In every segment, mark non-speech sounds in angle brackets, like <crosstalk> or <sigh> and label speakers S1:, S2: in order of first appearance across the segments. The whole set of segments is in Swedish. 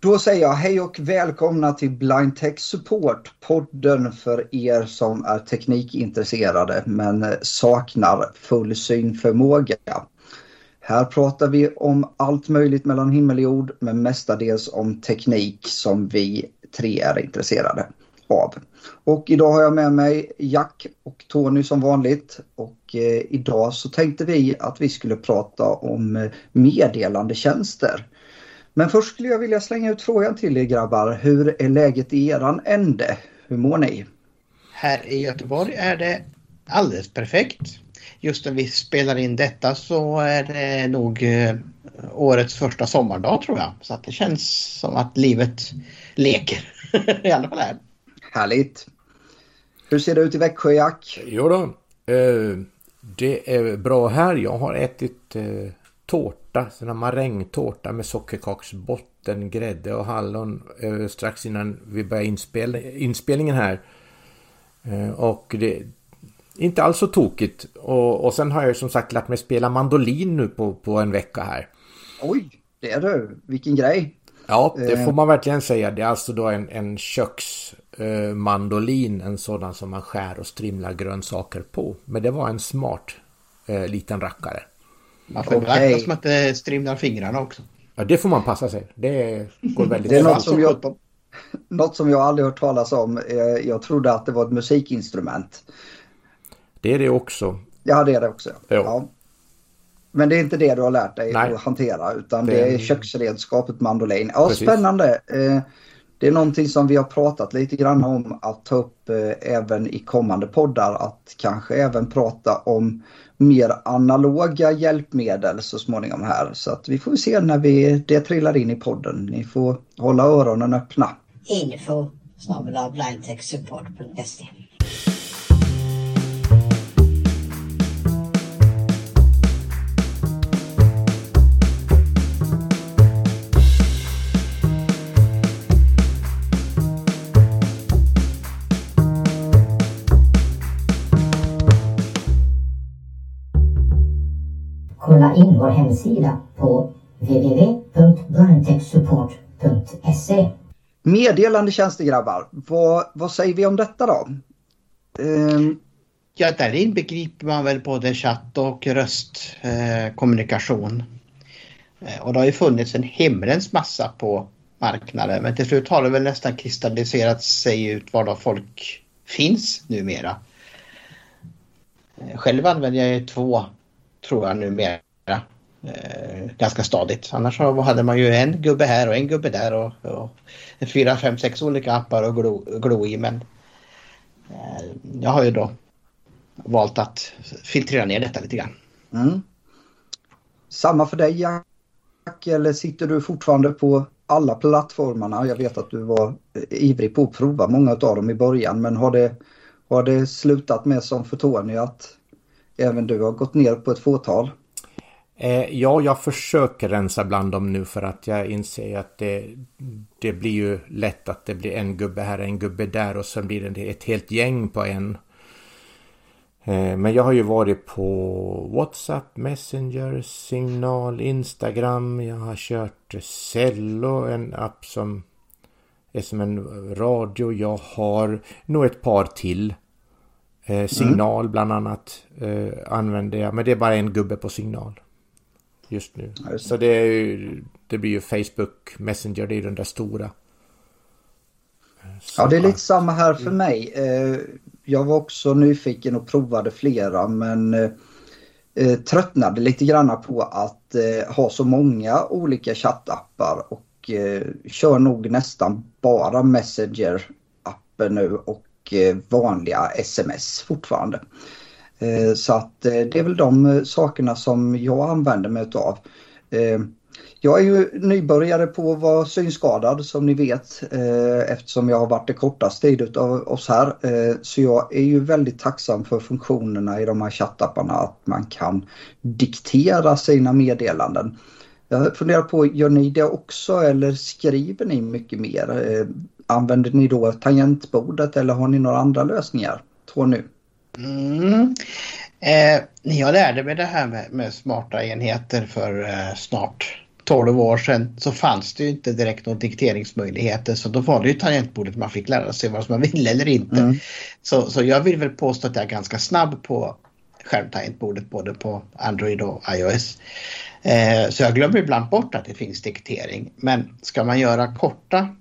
S1: Då säger jag hej och välkomna till Blind Tech Support, podden för er som är teknikintresserade men saknar full synförmåga. Här pratar vi om allt möjligt mellan himmel och jord men mestadels om teknik som vi tre är intresserade av. Och idag har jag med mig Jack och Tony som vanligt och eh, idag så tänkte vi att vi skulle prata om eh, meddelandetjänster. Men först skulle jag vilja slänga ut frågan till er grabbar. Hur är läget i eran ände? Hur mår ni?
S2: Här i Göteborg är det alldeles perfekt. Just när vi spelar in detta så är det nog eh, årets första sommardag tror jag. Så att det känns som att livet leker. <laughs> I alla fall här.
S1: Härligt. Hur ser det ut i Växjö, Jack?
S3: Jo då, eh, det är bra här. Jag har ätit eh, tårta, sån här marängtårta med sockerkaksbotten, grädde och hallon eh, strax innan vi började inspel inspelningen här. Eh, och det inte alls så tokigt. Och, och sen har jag som sagt lärt mig spela mandolin nu på, på en vecka här.
S1: Oj, det är du. Vilken grej.
S3: Ja, det eh. får man verkligen säga. Det är alltså då en, en köksmandolin, eh, en sådan som man skär och strimlar grönsaker på. Men det var en smart eh, liten rackare.
S2: Man får okay. beakta som att det strimlar fingrarna också.
S3: Ja, det får man passa sig. Det går <laughs> väldigt
S1: det är något som, jag, något som jag aldrig hört talas om. Eh, jag trodde att det var ett musikinstrument.
S3: Det är det också.
S1: Ja, det är det också. Ja. Men det är inte det du har lärt dig Nej. att hantera utan det, det är köksredskapet mandolin. Ja, Precis. spännande. Det är någonting som vi har pratat lite grann om att ta upp eh, även i kommande poddar. Att kanske även prata om mer analoga hjälpmedel så småningom här. Så att vi får se när vi, det trillar in i podden. Ni får hålla öronen öppna.
S4: Info snabel kolla in vår hemsida på www.blindtechsupport.se
S1: Meddelandetjänster grabbar, vad, vad säger vi om detta då?
S2: Um... Ja, där inbegriper man väl både chatt och röstkommunikation. Eh, eh, och det har ju funnits en himlens massa på marknaden men till slut har det väl nästan kristalliserat sig ut var då folk finns numera. Eh, själv använder jag två tror jag numera. Eh, ganska stadigt. Annars hade man ju en gubbe här och en gubbe där och, och fyra, fem, sex olika appar att glo, glo i. Men eh, jag har ju då valt att filtrera ner detta lite grann. Mm.
S1: Samma för dig Jack, eller sitter du fortfarande på alla plattformarna? Jag vet att du var ivrig på att prova många av dem i början men har det, har det slutat med som för Tony att även du har gått ner på ett fåtal?
S3: Eh, ja, jag försöker rensa bland dem nu för att jag inser att det, det blir ju lätt att det blir en gubbe här, en gubbe där och sen blir det ett helt gäng på en. Eh, men jag har ju varit på WhatsApp, Messenger, Signal, Instagram. Jag har kört Cello, en app som är som en radio. Jag har nog ett par till. Eh, signal mm. bland annat eh, använder jag, men det är bara en gubbe på signal. Just nu. Så det, är, det blir ju Facebook Messenger, det är den där stora.
S1: Så, ja, det är lite samma här för mig. Eh, jag var också nyfiken och provade flera men eh, tröttnade lite grann på att eh, ha så många olika chattappar och kör nog nästan bara Messenger-appen nu och vanliga sms fortfarande. Eh, så att eh, det är väl de eh, sakerna som jag använder mig utav. Eh, jag är ju nybörjare på att vara synskadad som ni vet eh, eftersom jag har varit det kortaste tid av oss här. Så jag är ju väldigt tacksam för funktionerna i de här chattapparna att man kan diktera sina meddelanden. Jag funderar på, gör ni det också eller skriver ni mycket mer? Använder ni då tangentbordet eller har ni några andra lösningar? Tror nu.
S2: Mm. Eh, jag lärde mig det här med, med smarta enheter för eh, snart 12 år sedan så fanns det ju inte direkt någon dikteringsmöjligheter så då var det ju tangentbordet man fick lära sig vad man ville eller inte. Mm. Så, så jag vill väl påstå att jag är ganska snabb på skärmtangentbordet både på Android och iOS. Eh, så jag glömmer ibland bort att det finns diktering. Men ska man göra korta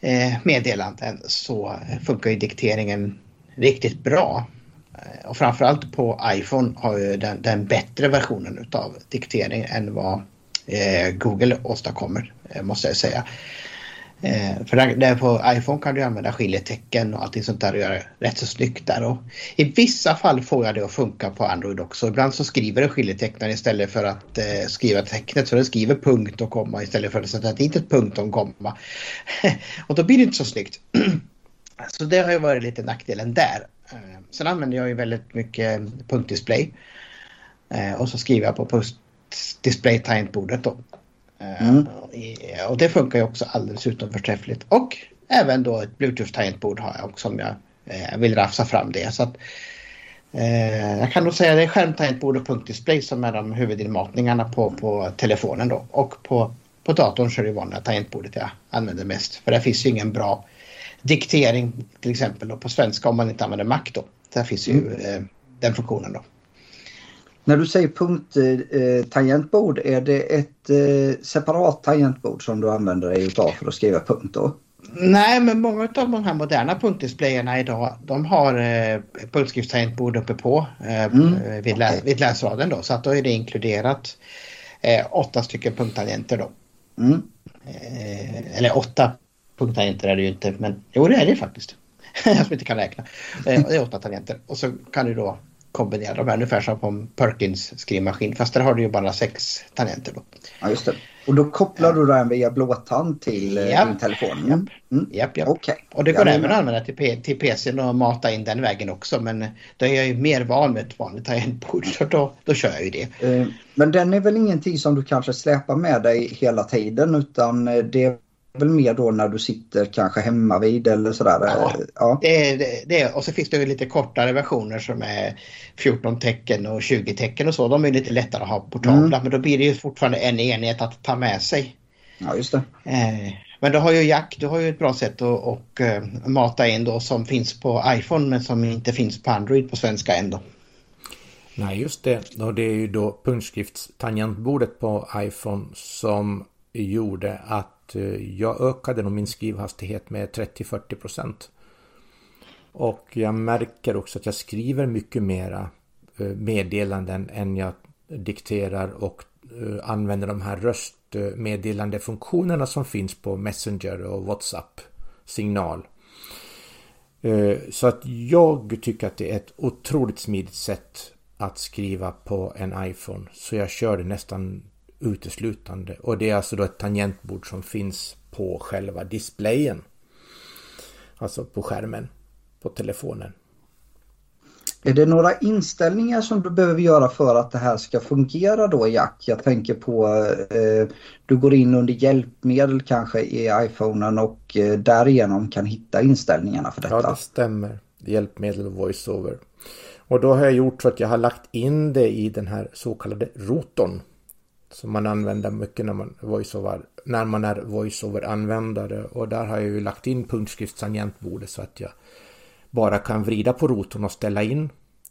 S2: eh, meddelanden så funkar ju dikteringen riktigt bra. Eh, och framförallt på iPhone har ju den, den bättre versionen utav diktering än vad eh, Google åstadkommer, eh, måste jag säga. Eh, för där, där, på iPhone kan du använda skiljetecken och allting sånt där och göra rätt så snyggt där. Och I vissa fall får jag det att funka på Android också. Ibland så skriver den skiljetecknaren istället för att eh, skriva tecknet. Så den skriver punkt och komma istället för att sätta dit ett punkt och komma. <laughs> och då blir det inte så snyggt. <clears throat> så det har ju varit lite nackdelen där. Eh, sen använder jag ju väldigt mycket punktdisplay. Eh, och så skriver jag på display-tangentbordet då. Eh, mm. Och det funkar ju också alldeles utom förträffligt. Och även då ett bluetooth-tangentbord har jag också om jag vill rafsa fram det. Så att, eh, jag kan nog säga det är skärmtangentbord och punktdisplay som är de huvudinmatningarna på, på telefonen då. Och på, på datorn så är det vanliga tangentbordet jag använder mest. För det finns ju ingen bra diktering till exempel då, på svenska om man inte använder Mac då. Där finns ju mm. eh, den funktionen då.
S1: När du säger punkttangentbord, eh, är det ett eh, separat tangentbord som du använder dig utav för att skriva punkt då?
S2: Nej, men många av de här moderna punktdisplayerna idag de har eh, punktskriftstangentbord uppe på eh, mm. Eh, vid, lä vid läsraden då. Så att då är det inkluderat eh, åtta stycken punkttangenter då. Mm. Eh, eller åtta punkttangenter är det ju inte, men jo det är det faktiskt. <laughs> Jag som inte kan räkna. Eh, det är åtta tangenter och så kan du då kombinera de här ungefär som på en Perkins skrivmaskin fast där har du ju bara sex tangenter då.
S1: Ja just det. Och då kopplar du den via blåtand till eh, japp. din telefon?
S2: Mm. Japp, japp. Okay. Och det går ja, även att använda till, till PCn och mata in den vägen också men då är jag ju mer van med ett vanligt tangentbord så då, då kör jag ju det.
S1: Eh, men den är väl ingenting som du kanske släpar med dig hela tiden utan det väl mer då när du sitter kanske hemma vid eller sådär? Ja,
S2: ja. Det, det, det, och så finns det ju lite kortare versioner som är 14 tecken och 20 tecken och så. De är lite lättare att ha portabla mm. men då blir det ju fortfarande en enhet att ta med sig.
S1: Ja, just det.
S2: Eh, men då har ju Jack, du har ju ett bra sätt att och, uh, mata in då som finns på iPhone men som inte finns på Android på svenska ändå.
S3: Nej, just det. Och det är ju då punktskriftstangentbordet på iPhone som gjorde att Eh, jag ökade nog min skrivhastighet med 30-40 procent. Och jag märker också att jag skriver mycket mera eh, meddelanden än jag dikterar och eh, använder de här röstmeddelandefunktionerna som finns på Messenger och WhatsApp signal. Så att jag tycker att det är ett otroligt smidigt sätt att skriva på en iPhone. Så jag kör det nästan uteslutande. Och det är alltså då ett tangentbord som finns på själva displayen. Alltså på skärmen på telefonen.
S1: Är det några inställningar som du behöver göra för att det här ska fungera då Jack? Jag tänker på eh, du går in under hjälpmedel kanske i iPhonen och eh, därigenom kan hitta inställningarna för detta.
S3: Ja, det stämmer. Hjälpmedel och voiceover. Och då har jag gjort så att jag har lagt in det i den här så kallade rotorn som man använder mycket när man, voiceover, när man är voiceover-användare. Och där har jag ju lagt in punktskriftstangentbordet så att jag bara kan vrida på rotorn och ställa in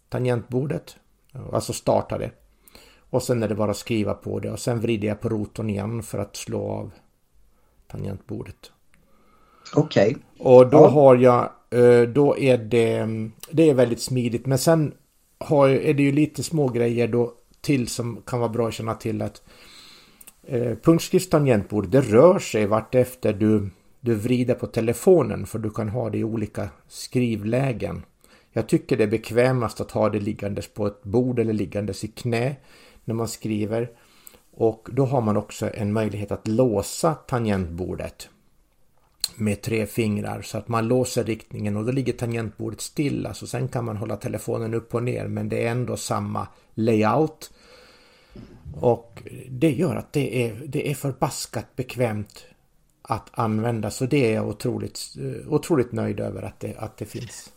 S3: tangentbordet. Alltså starta det. Och sen är det bara att skriva på det och sen vrider jag på rotorn igen för att slå av tangentbordet.
S1: Okej. Okay.
S3: Och då ja. har jag, eh, då är det, det är väldigt smidigt. Men sen har, är det ju lite små grejer då till som kan vara bra att känna till att eh, punktskriftstangentbord det rör sig vartefter du, du vrider på telefonen för du kan ha det i olika skrivlägen. Jag tycker det är bekvämast att ha det liggandes på ett bord eller liggandes i knä när man skriver. Och då har man också en möjlighet att låsa tangentbordet med tre fingrar så att man låser riktningen och då ligger tangentbordet stilla så alltså, sen kan man hålla telefonen upp och ner men det är ändå samma layout. Och det gör att det är, det är förbaskat bekvämt att använda så det är jag otroligt, eh, otroligt nöjd över att det, att det finns.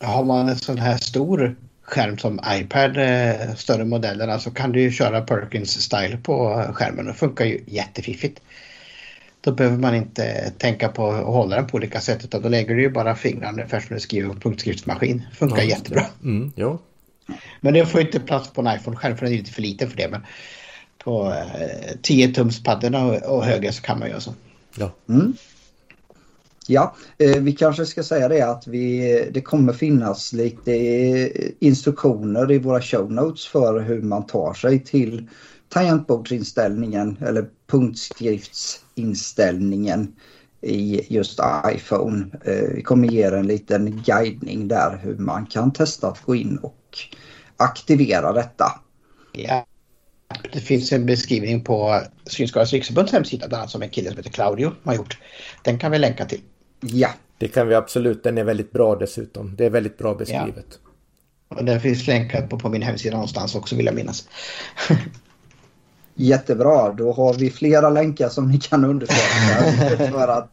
S2: Har man en sån här stor skärm som iPad, eh, större modellerna, så alltså kan du ju köra Perkins style på skärmen. Det funkar ju jättefiffigt. Då behöver man inte tänka på att hålla den på olika sätt utan då lägger du ju bara fingrarna ungefär som du skriver på punktskriftsmaskin. Funkar
S3: Ja,
S2: jättebra.
S3: Mm, jo.
S2: Men det får inte plats på en iPhone-skärm för den är lite för liten för det. Men på eh, 10-tumspaddorna och, och höger så kan man göra så.
S3: Ja.
S1: Mm. Ja, eh, vi kanske ska säga det att vi, det kommer finnas lite eh, instruktioner i våra show notes för hur man tar sig till tangentbordsinställningen eller punktskriftsinställningen i just iPhone. Eh, Vi kommer ge er en liten guidning där hur man kan testa att gå in och aktivera detta.
S2: Ja. Det finns en beskrivning på Synskadades riksförbunds hemsida bland annat som en kille som heter Claudio har gjort. Den kan vi länka till.
S1: Ja,
S3: Det kan vi absolut. Den är väldigt bra dessutom. Det är väldigt bra beskrivet.
S2: Och den finns länkad på, på min hemsida någonstans också vill jag minnas. <laughs>
S1: Jättebra, då har vi flera länkar som ni kan undersöka för att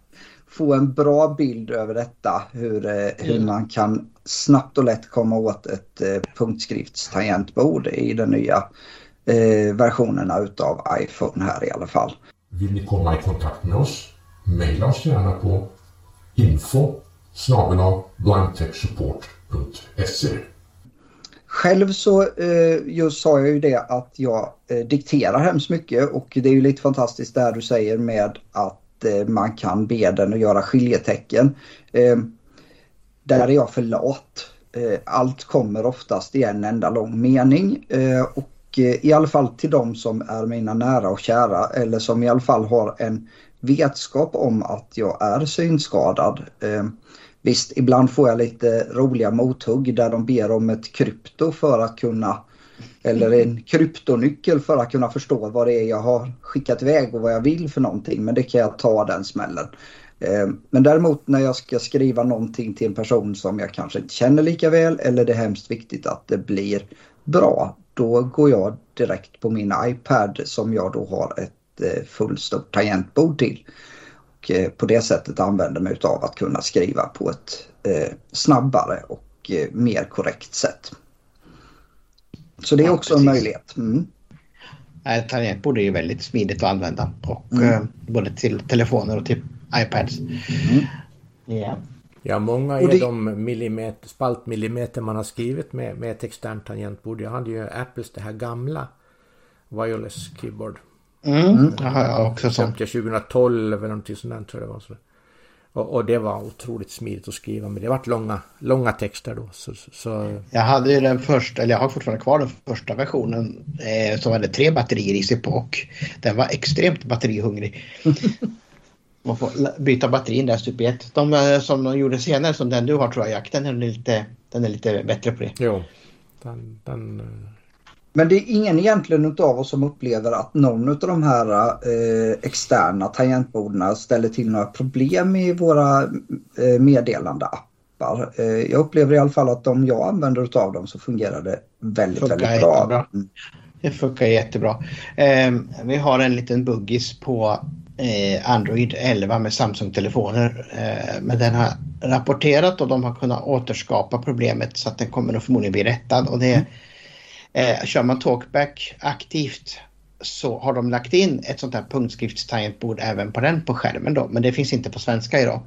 S1: få en bra bild över detta. Hur, eh, hur man kan snabbt och lätt komma åt ett eh, punktskriftstangentbord i den nya eh, versionerna utav iPhone här i alla fall.
S5: Vill ni komma i kontakt med oss? mejla oss gärna på info snabel-blindtechsupport.se
S1: själv så eh, just sa jag ju det att jag eh, dikterar hemskt mycket och det är ju lite fantastiskt där du säger med att eh, man kan be den att göra skiljetecken. Eh, där är jag för lat. Eh, allt kommer oftast i en enda lång mening eh, och eh, i alla fall till de som är mina nära och kära eller som i alla fall har en vetskap om att jag är synskadad. Eh, Visst, ibland får jag lite roliga mothugg där de ber om ett krypto för att kunna eller en kryptonyckel för att kunna förstå vad det är jag har skickat iväg och vad jag vill för någonting. Men det kan jag ta den smällen. Eh, Men däremot när jag ska skriva någonting till en person som jag kanske inte känner lika väl eller det är hemskt viktigt att det blir bra. Då går jag direkt på min iPad som jag då har ett eh, fullstort tangentbord till och eh, på det sättet använder mig av att kunna skriva på ett eh, snabbare och eh, mer korrekt sätt. Så det är
S2: Ja,
S1: också en
S2: precis.
S1: möjlighet. Mm.
S2: Tangentbord är ju väldigt smidigt att använda. Och,
S1: Mm.
S2: både till telefoner och till iPads.
S1: Mm.
S2: Ja.
S3: Ja, många är
S1: det-
S3: de millimeter, spaltmillimeter man har skrivit med, med ett externt tangentbord. Jag hade ju Apples det här gamla wireless keyboard.
S2: Mm. Jag också sånt.
S3: Köpte jag 2012 eller någonting sånt där, tror jag det var. Så. Och, och det var otroligt smidigt att skriva med. Det vart långa, långa texter då. Så, så, så
S2: Jag hade ju den första, eller jag har fortfarande kvar den första versionen eh, som hade tre batterier i sig på och den var extremt batterihungrig. <laughs> Man får byta batterin där stup i ett. De eh, som de gjorde senare, som den du har tror jag, Jack, den är lite, den är lite bättre på det.
S3: jo. Den, den, eh,
S1: Men det är ingen egentligen utav oss som upplever att någon av de här eh, externa tangentborden ställer till några problem i våra eh, meddelandeappar. Eh, jag upplever i alla fall att de jag använder utav dem så fungerar det väldigt,
S2: Funkar
S1: väldigt bra.
S2: jättebra.
S1: Mm.
S2: Det funkar jättebra. Eh, vi har en liten buggis på eh, Android 11 med Samsung-telefoner. Eh, men den har rapporterat och de har kunnat återskapa problemet så att den kommer att förmodligen bli rättad. Och det, eh, kör man Talkback aktivt så har de lagt in ett sånt här punktskriftstangentbord även på den på skärmen då. Men det finns inte på svenska idag.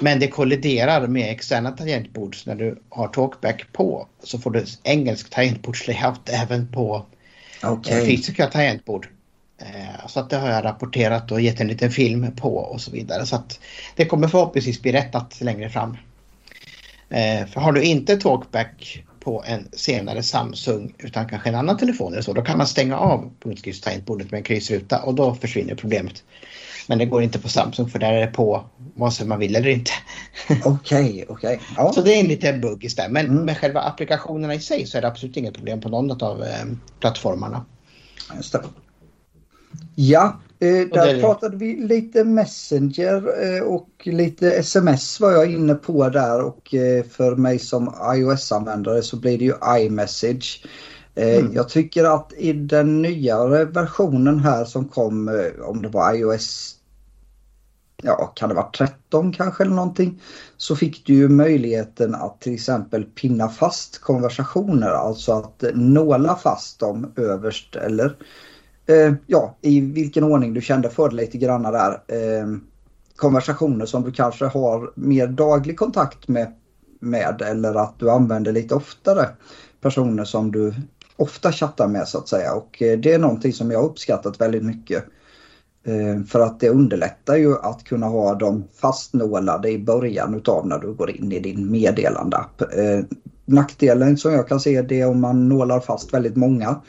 S2: Men det kolliderar med externa tangentbord. Så när du har Talkback på så får du engelsk tangentbordslayout även på
S1: Okej.
S2: okay. fysiska tangentbord. Eh, Så att det har jag rapporterat och gett en liten film på och så vidare. Så att det kommer förhoppningsvis bli rättat längre fram. Eh, För har du inte talkback på en senare Samsung utan kanske en annan telefon eller så, då kan man stänga av punktskriftstangentbordet med en kryssruta och då försvinner problemet. Men det går inte på Samsung för där är det på vare sig man vill eller inte. <laughs>
S1: Okej, okej. Ja.
S2: Så det är en liten bugg istället. Men
S1: Mm.
S2: med själva applikationerna i sig så är det absolut inget problem på någon av eh, plattformarna.
S1: Just det. Ja, där
S2: det.
S1: pratade vi lite Messenger eh, och lite sms var jag inne på där och eh, för mig som iOS-användare så blir det ju iMessage. Eh,
S2: Mm.
S1: Jag tycker att i den nyare versionen här som kom, eh, om det var iOS ja kan det vara 13 kanske eller någonting. Så fick du ju möjligheten att till exempel pinna fast konversationer. Alltså att nåla fast dem överst eller eh, ja i vilken ordning du kände för det lite grann där. Eh, konversationer som du kanske har mer daglig kontakt med, med eller att du använder lite oftare personer som du ofta chattar med så att säga och eh, det är någonting som jag har uppskattat väldigt mycket. Eh, för att det underlättar ju att kunna ha dem fastnålade i början utav när du går in i din meddelandeapp. Eh, nackdelen som jag kan se det är om man nålar fast väldigt många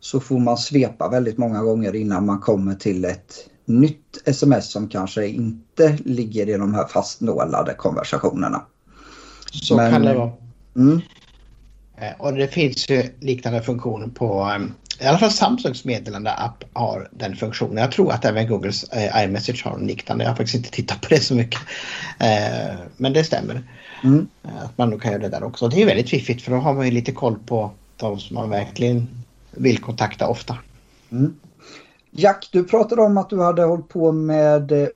S1: så får man svepa väldigt många gånger innan man kommer till ett nytt sms som kanske inte ligger i de här fastnålade konversationerna.
S2: Så Men, kan det vara. Mm.
S1: Eh,
S2: och det finns ju liknande funktioner på ehm, i alla fall Samsungs meddelande-app har den funktionen. Jag tror att även Googles eh, iMessage har liknande. Jag har faktiskt inte tittat på det så mycket. Eh, men det stämmer. Mm. Att man nog kan göra det där också. Det är väldigt fiffigt för då har man ju lite koll på de som man verkligen vill kontakta ofta.
S1: Mm. Jack, du pratade om att du hade hållit på med eh,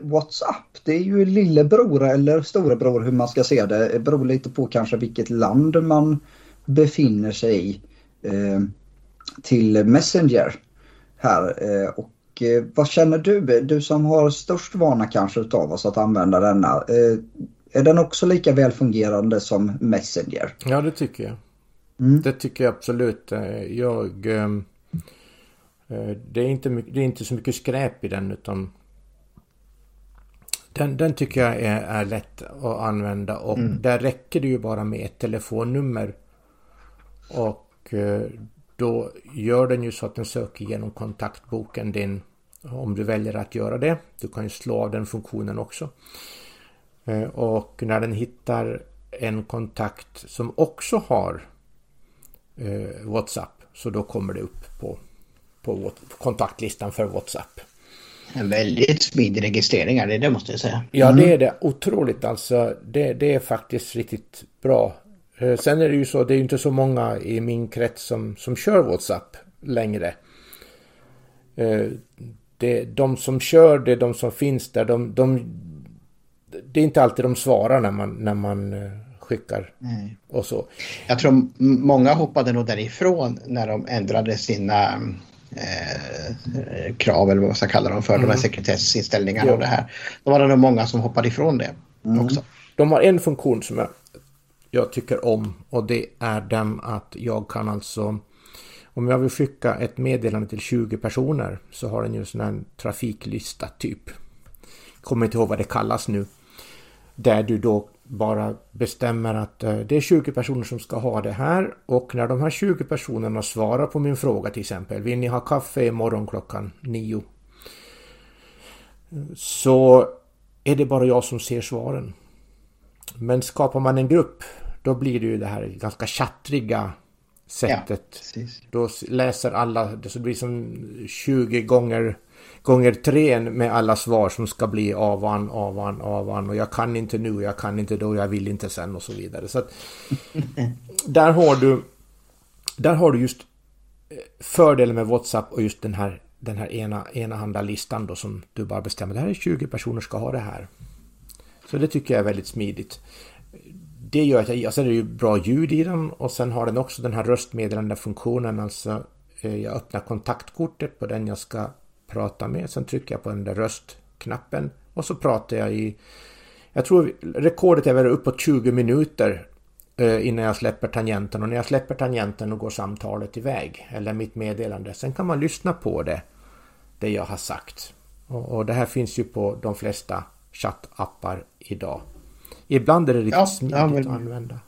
S1: WhatsApp. Det är ju lillebror eller storebror hur man ska se det. Det beror lite på kanske vilket land man befinner sig i. Eh, till Messenger här. Eh, och eh, vad känner du? Du som har störst vana kanske utav oss att använda denna. Eh, är den också lika välfungerande som Messenger?
S3: Ja, det tycker jag. Mm. Det tycker jag absolut. Jag... Det är, inte, det är inte så mycket skräp i den utan den, den tycker jag är, är lätt att använda och mm. där räcker det ju bara med ett telefonnummer. Och då gör den ju så att den söker genom kontaktboken din om du väljer att göra det. Du kan ju slå av den funktionen också. Eh, och när den hittar en kontakt som också har eh, WhatsApp så då kommer det upp på, på kontaktlistan för WhatsApp.
S2: En väldigt smidig registrering är det, det måste jag säga.
S3: Ja, det mm. är det. Otroligt alltså. Det, det är faktiskt riktigt bra. Eh, sen är det ju så, det är ju inte så många i min krets som, som kör WhatsApp längre. Eh, det, de som kör det, de som finns där, de, de, det är inte alltid de svarar när man, när man eh, skickar Nej. och så.
S2: Jag tror många hoppade nog därifrån när de ändrade sina eh, krav eller vad man ska kalla dem för, mm. de här mm. sekretessinställningarna ja. och det här. Då var det nog många som hoppade ifrån det mm. också.
S3: De har en funktion som jag jag tycker om och det är den att jag kan alltså om jag vill skicka ett meddelande till 20 personer så har den ju sån här trafiklista typ. Kommer inte ihåg vad det kallas nu. Där du då bara bestämmer att eh, det är 20 personer som ska ha det här och när de här 20 personerna svarar på min fråga till exempel. Vill ni ha kaffe imorgon klockan 9? Så är det bara jag som ser svaren. Men skapar man en grupp då blir det ju det här ganska chattriga sättet. Ja, då läser alla, det blir som 20 gånger gånger tre med alla svar som ska bli avan, avan, avan och jag kan inte nu, jag kan inte då, jag vill inte sen och så vidare. Så att, <laughs> där har du där har du just eh, fördelen med WhatsApp och just den här den här ena, enahanda listan då som du bara bestämmer. Det här är 20 personer ska ha det här. Så det tycker jag är väldigt smidigt det gör att jag, och sen är det ju bra ljud i den och sen har den också den här röstmeddelande funktionen, alltså eh, jag öppnar kontaktkortet på den jag ska prata med, sen trycker jag på den där röstknappen och så pratar jag i, jag tror rekordet är väl uppåt 20 minuter eh, innan jag släpper tangenten och när jag släpper tangenten då går samtalet iväg eller mitt meddelande. Sen kan man lyssna på det, det jag har sagt. Och, och det här finns ju på de flesta chattappar idag. Ibland är det riktigt ja, smidigt ja, men... att använda.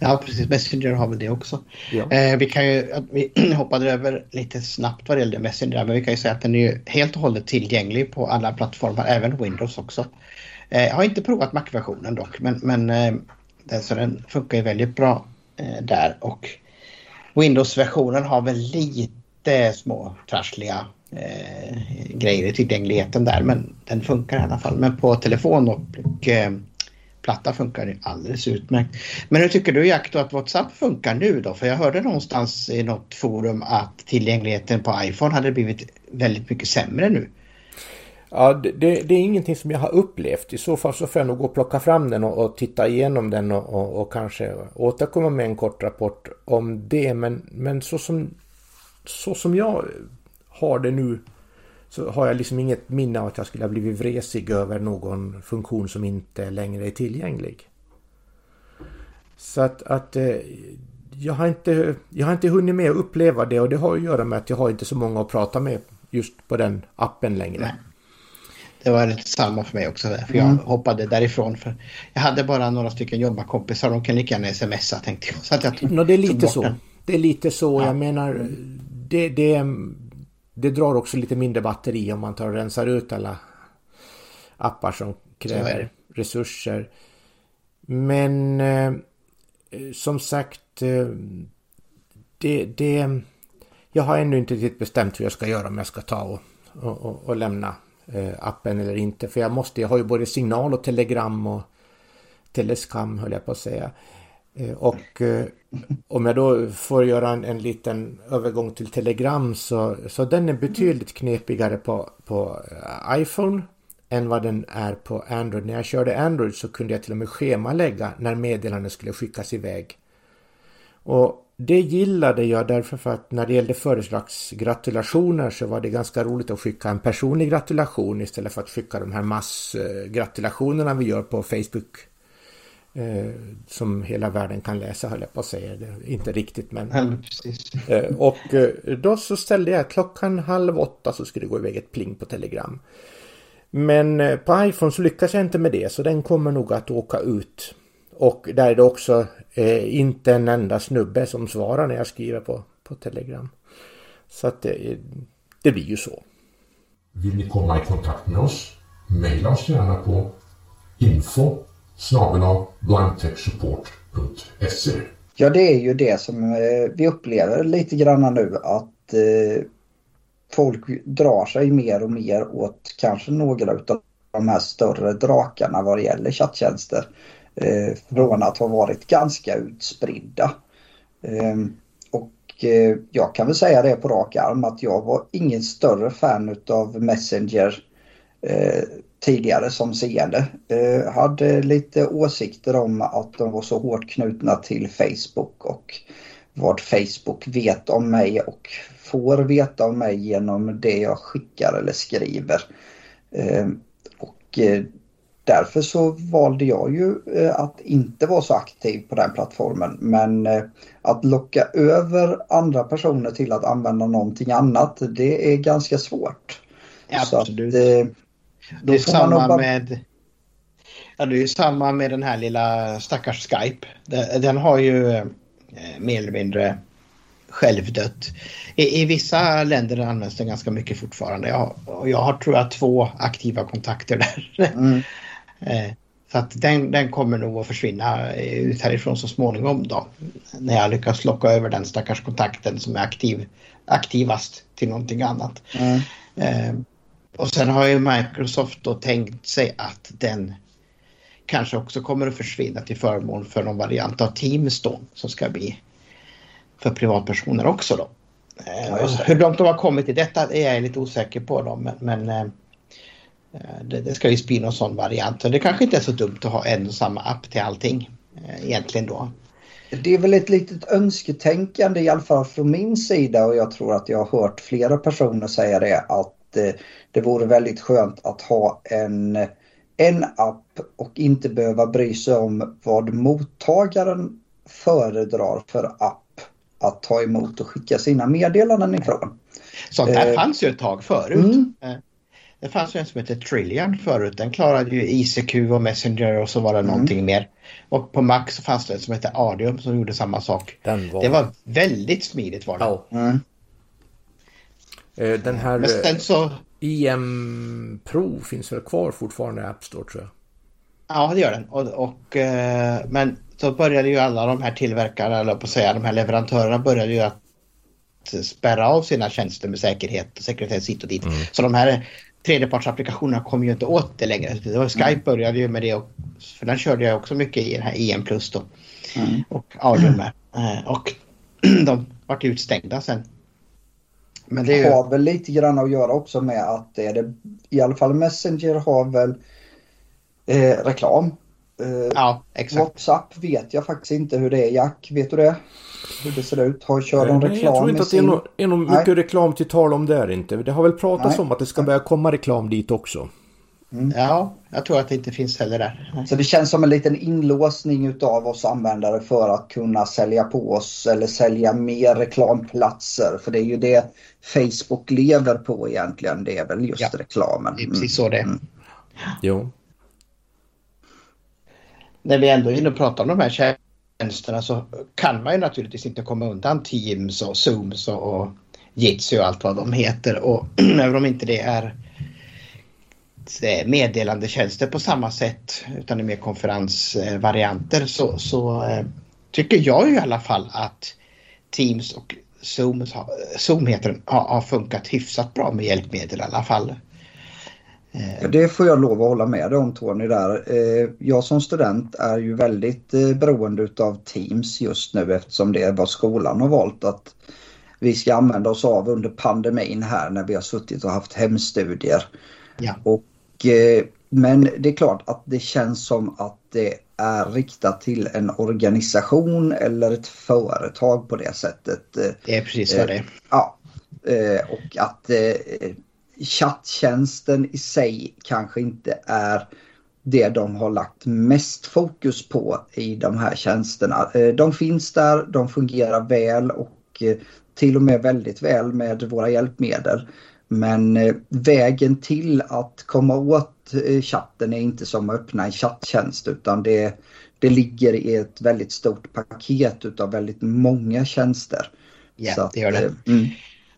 S2: Ja, precis. Messenger har väl det också. Ja. Eh, vi kan ju, vi <clears throat> hoppade över lite snabbt vad det gällde Messenger, men vi kan ju säga att den är helt och hållet tillgänglig på alla plattformar, även Windows också. Eh, jag har inte provat Mac-versionen dock, men, men eh, den, så den funkar ju väldigt bra eh, där och Windows-versionen har väl lite små trassliga eh, grejer i tillgängligheten där. Men den funkar i alla fall. Men på telefon och eh, platta funkar det alldeles utmärkt. Men hur tycker du Jack då att WhatsApp funkar nu då? För jag hörde någonstans i något forum att tillgängligheten på iPhone hade blivit väldigt mycket sämre nu.
S3: Ja, det, det, det, är ingenting som jag har upplevt. I så fall så får jag nog gå och plocka fram den och, och titta igenom den och, och, och, kanske återkomma med en kort rapport om det. Men, men så, som, så som jag har det nu så har jag liksom inget minne av att jag skulle ha blivit vresig över någon funktion som inte längre är tillgänglig. Så att, att eh, jag, har inte, jag har inte hunnit med att uppleva det och det har att göra med att jag har inte så många att prata med just på den appen längre. Nej.
S2: Det var lite samma för mig också. Där, för Jag mm. hoppade därifrån. För jag hade bara några stycken jobbarkompisar. De kan lika gärna smsa tänkte jag. Så att jag
S3: tog, no, det är lite så. Den. Det är lite så. Ja. Jag menar, det, det, det drar också lite mindre batteri om man tar och rensar ut alla appar som kräver resurser. Men eh, som sagt, eh, det, det, jag har ännu inte riktigt bestämt hur jag ska göra om jag ska ta och, och, och lämna eh, appen eller inte. För jag måste, jag har ju både signal och telegram och teleskam höll jag på att säga. Eh, och eh, om jag då får göra en, en liten övergång till Telegram så, så den är betydligt knepigare på, på eh, iPhone än vad den är på Android. När jag körde Android så kunde jag till och med schemalägga när meddelanden skulle skickas iväg. Och det gillade jag därför för att när det gällde födelsedagsgratulationer så var det ganska roligt att skicka en personlig gratulation istället för att skicka de här massgratulationerna vi gör på Facebook Eh, som hela världen kan läsa höll jag på att säga. Det, inte riktigt men.
S2: Ja,
S3: eh, och eh, då så ställde jag klockan halv åtta så skulle det gå iväg ett pling på telegram. Men eh, på iPhone så lyckas jag inte med det så den kommer nog att åka ut. Och där är det också eh, inte en enda snubbe som svarar när jag skriver på, på telegram. Så att det, det blir ju så.
S5: Vill ni komma i kontakt med oss? Maila oss gärna på info snabel blindtechsupport.se.
S1: Ja, det är ju det som eh, vi upplever lite grann nu att eh, folk drar sig mer och mer åt kanske några av de här större drakarna vad det gäller chatttjänster. Eh, från att ha varit ganska utspridda. Ehm, och eh, jag kan väl säga det på rak arm att jag var ingen större fan utav Messenger eh, tidigare som seende. Eh, hade lite åsikter om att de var så hårt knutna till Facebook och vad Facebook vet om mig och får veta om mig genom det jag skickar eller skriver. Eh, och eh, därför så valde jag ju att inte vara så aktiv på den plattformen. Men att locka över andra personer till att använda någonting annat det är ganska svårt.
S2: absolut. Så att, det är samma bara... med... Ja, det är samma med den här lilla stackars Skype. Den har ju eh, mer eller mindre självdött. I, I, vissa länder används den ganska mycket fortfarande. Jag, jag har tror jag två aktiva kontakter där. Mm. <laughs> Eh, så att den, den kommer nog att försvinna ut härifrån så småningom då. När jag lyckas locka över den stackars kontakten som är aktiv, aktivast till någonting annat. Mm. Eh, och sen har ju Microsoft då tänkt sig att den kanske också kommer att försvinna till förmån för någon variant av Teams då som ska bli för privatpersoner också då. Ja, Hur långt de har kommit i detta är jag lite osäker på då men, men eh, det, det, ska ju bli någon sån variant. det kanske inte är så dumt att ha en och samma app till allting eh, egentligen då.
S1: Det är väl ett litet önsketänkande i alla fall från min sida och jag tror att jag har hört flera personer säga det att eh, det vore väldigt skönt att ha en, en app och inte behöva bry sig om vad mottagaren föredrar för app att ta emot och skicka sina meddelanden ifrån.
S2: Sånt där eh, fanns ju ett tag förut. Mm. Eh, det fanns ju en som hette Trillian förut. Den klarade ju ICQ och Messenger och så var det mm. någonting mer. Och på Mac så fanns det en som hette Adium som gjorde samma sak. Var... Det var väldigt smidigt var det. Ja. Mm.
S3: Eh, den här Men så... IM Pro finns väl kvar fortfarande i App Store tror jag.
S2: Ja, det gör den. Och, och, eh, men så började ju alla de här tillverkarna, eller på att säga, de här leverantörerna började ju att spärra av sina tjänster med säkerhet och sekretess hit och dit. Mm. Så de här tredjepartsapplikationerna kom ju inte åt det längre. Det var Skype mm. började ju med det, och, för den körde jag också mycket i den här IM Plus då. Mm. Och Audio med. Eh, och <clears throat> de vart utstängda sen Men det är ju...
S1: har väl lite grann att göra också med att det är det, i alla fall Messenger har väl eh, reklam. Eh,
S2: Ja, exakt.
S1: WhatsApp vet jag faktiskt inte hur det är. Jack, vet du det? Hur det ser ut? Har kör de
S3: Nej,
S1: reklam
S3: jag tror inte att det är något är någon
S1: Nej.
S3: mycket reklam till tal om där inte. Det har väl pratats
S1: Nej.
S3: om att det ska börja komma reklam dit också.
S2: Ja, jag tror att det inte finns heller där.
S1: Så det känns som en liten inlåsning utav oss användare för att kunna sälja på oss eller sälja mer reklamplatser. För det är ju det Facebook lever på egentligen. Det är väl just
S2: Ja,
S1: reklamen.
S2: Det är precis så det är.
S1: Mm.
S3: Jo.
S2: När vi ändå är inne och pratar om de här tjänsterna så kan man ju naturligtvis inte komma undan Teams och Zooms och, Jitsi och allt vad de heter. Och <clears throat> även om inte det är meddelandetjänster på samma sätt utan det är mer konferensvarianter så, så eh, tycker jag i alla fall att Teams och Zoom, Zoom heter den, har, har funkat hyfsat bra med hjälpmedel i alla fall.
S1: Ja, Det får jag lov att hålla med dig om Tony där. Eh, Jag som student är ju väldigt eh, beroende utav Teams just nu eftersom det är vad skolan har valt att vi ska använda oss av under pandemin här när vi har suttit och haft hemstudier.
S2: Ja.
S1: Och, eh, men det är klart att det känns som att det är riktat till en organisation eller ett företag på det sättet. Eh,
S2: Det är precis vad det är.
S1: Ja, eh, och att eh, chatttjänsten i sig kanske inte är det de har lagt mest fokus på i de här tjänsterna. Eh, De finns där, de fungerar väl och eh, till och med väldigt väl med våra hjälpmedel. Men eh, vägen till att komma åt eh, chatten är inte som att öppna en chatttjänst utan det, det ligger i ett väldigt stort paket utav väldigt många tjänster.
S2: Ja,
S1: att,
S2: det gör det.
S1: eh, Mm.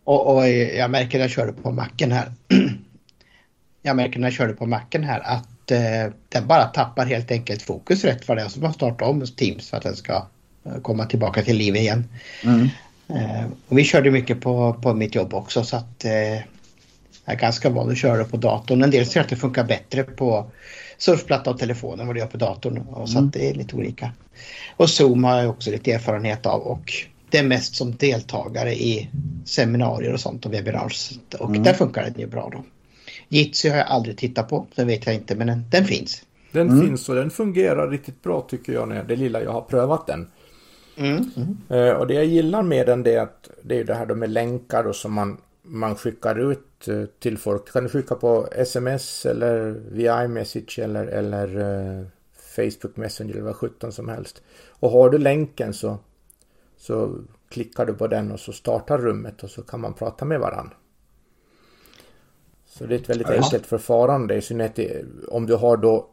S2: Och, och jag märker när jag körde på macken här. <clears throat> jag märker när jag körde på macken här att eh, den bara tappar helt enkelt fokus rätt vad det. Så man startar om Teams för att den ska komma tillbaka till liv igen.
S1: Mm.
S2: Eh, och vi körde mycket på, på mitt jobb också så att eh, är ganska van att köra på datorn. En del säger att det funkar bättre på surfplatta och telefon än vad det gör på datorn. Och så
S1: Mm.
S2: att det är lite olika. Och Zoom har jag också lite erfarenhet av och det är mest som deltagare i seminarier och sånt och webinars. Och
S1: Mm.
S2: där funkar den ju bra då. Jitsi har jag aldrig tittat på, det vet jag inte men den, den finns.
S3: Den
S1: Mm.
S3: finns och den fungerar riktigt bra tycker jag när det lilla jag har prövat den.
S2: Mm. Mm.
S3: Eh, Och det jag gillar med den det är att det är det här med länkar då som man, man skickar ut eh, till folk. Kan du skicka på sms eller via iMessage eller, eller eh, Facebook Messenger eller vad sjutton som helst. Och har du länken så, så klickar du på den och så startar rummet och så kan man prata med varandra. Så det är ett väldigt
S1: Ja.
S3: enkelt förfarande i synnerhet om du har då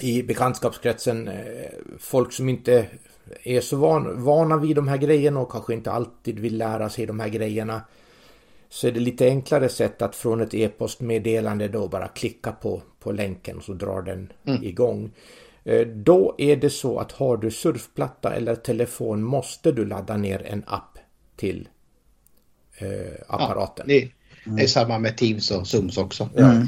S3: i bekantskapskretsen eh, folk som inte är så van, vana vid de här grejerna och kanske inte alltid vill lära sig de här grejerna. Så är det lite enklare sätt att från ett e-postmeddelande då bara klicka på, på länken och så drar den igång. Eh, Då är det så att har du surfplatta eller telefon måste du ladda ner en app till eh, apparaten.
S2: Det, det är samma med Teams och Zooms också.
S1: Mm.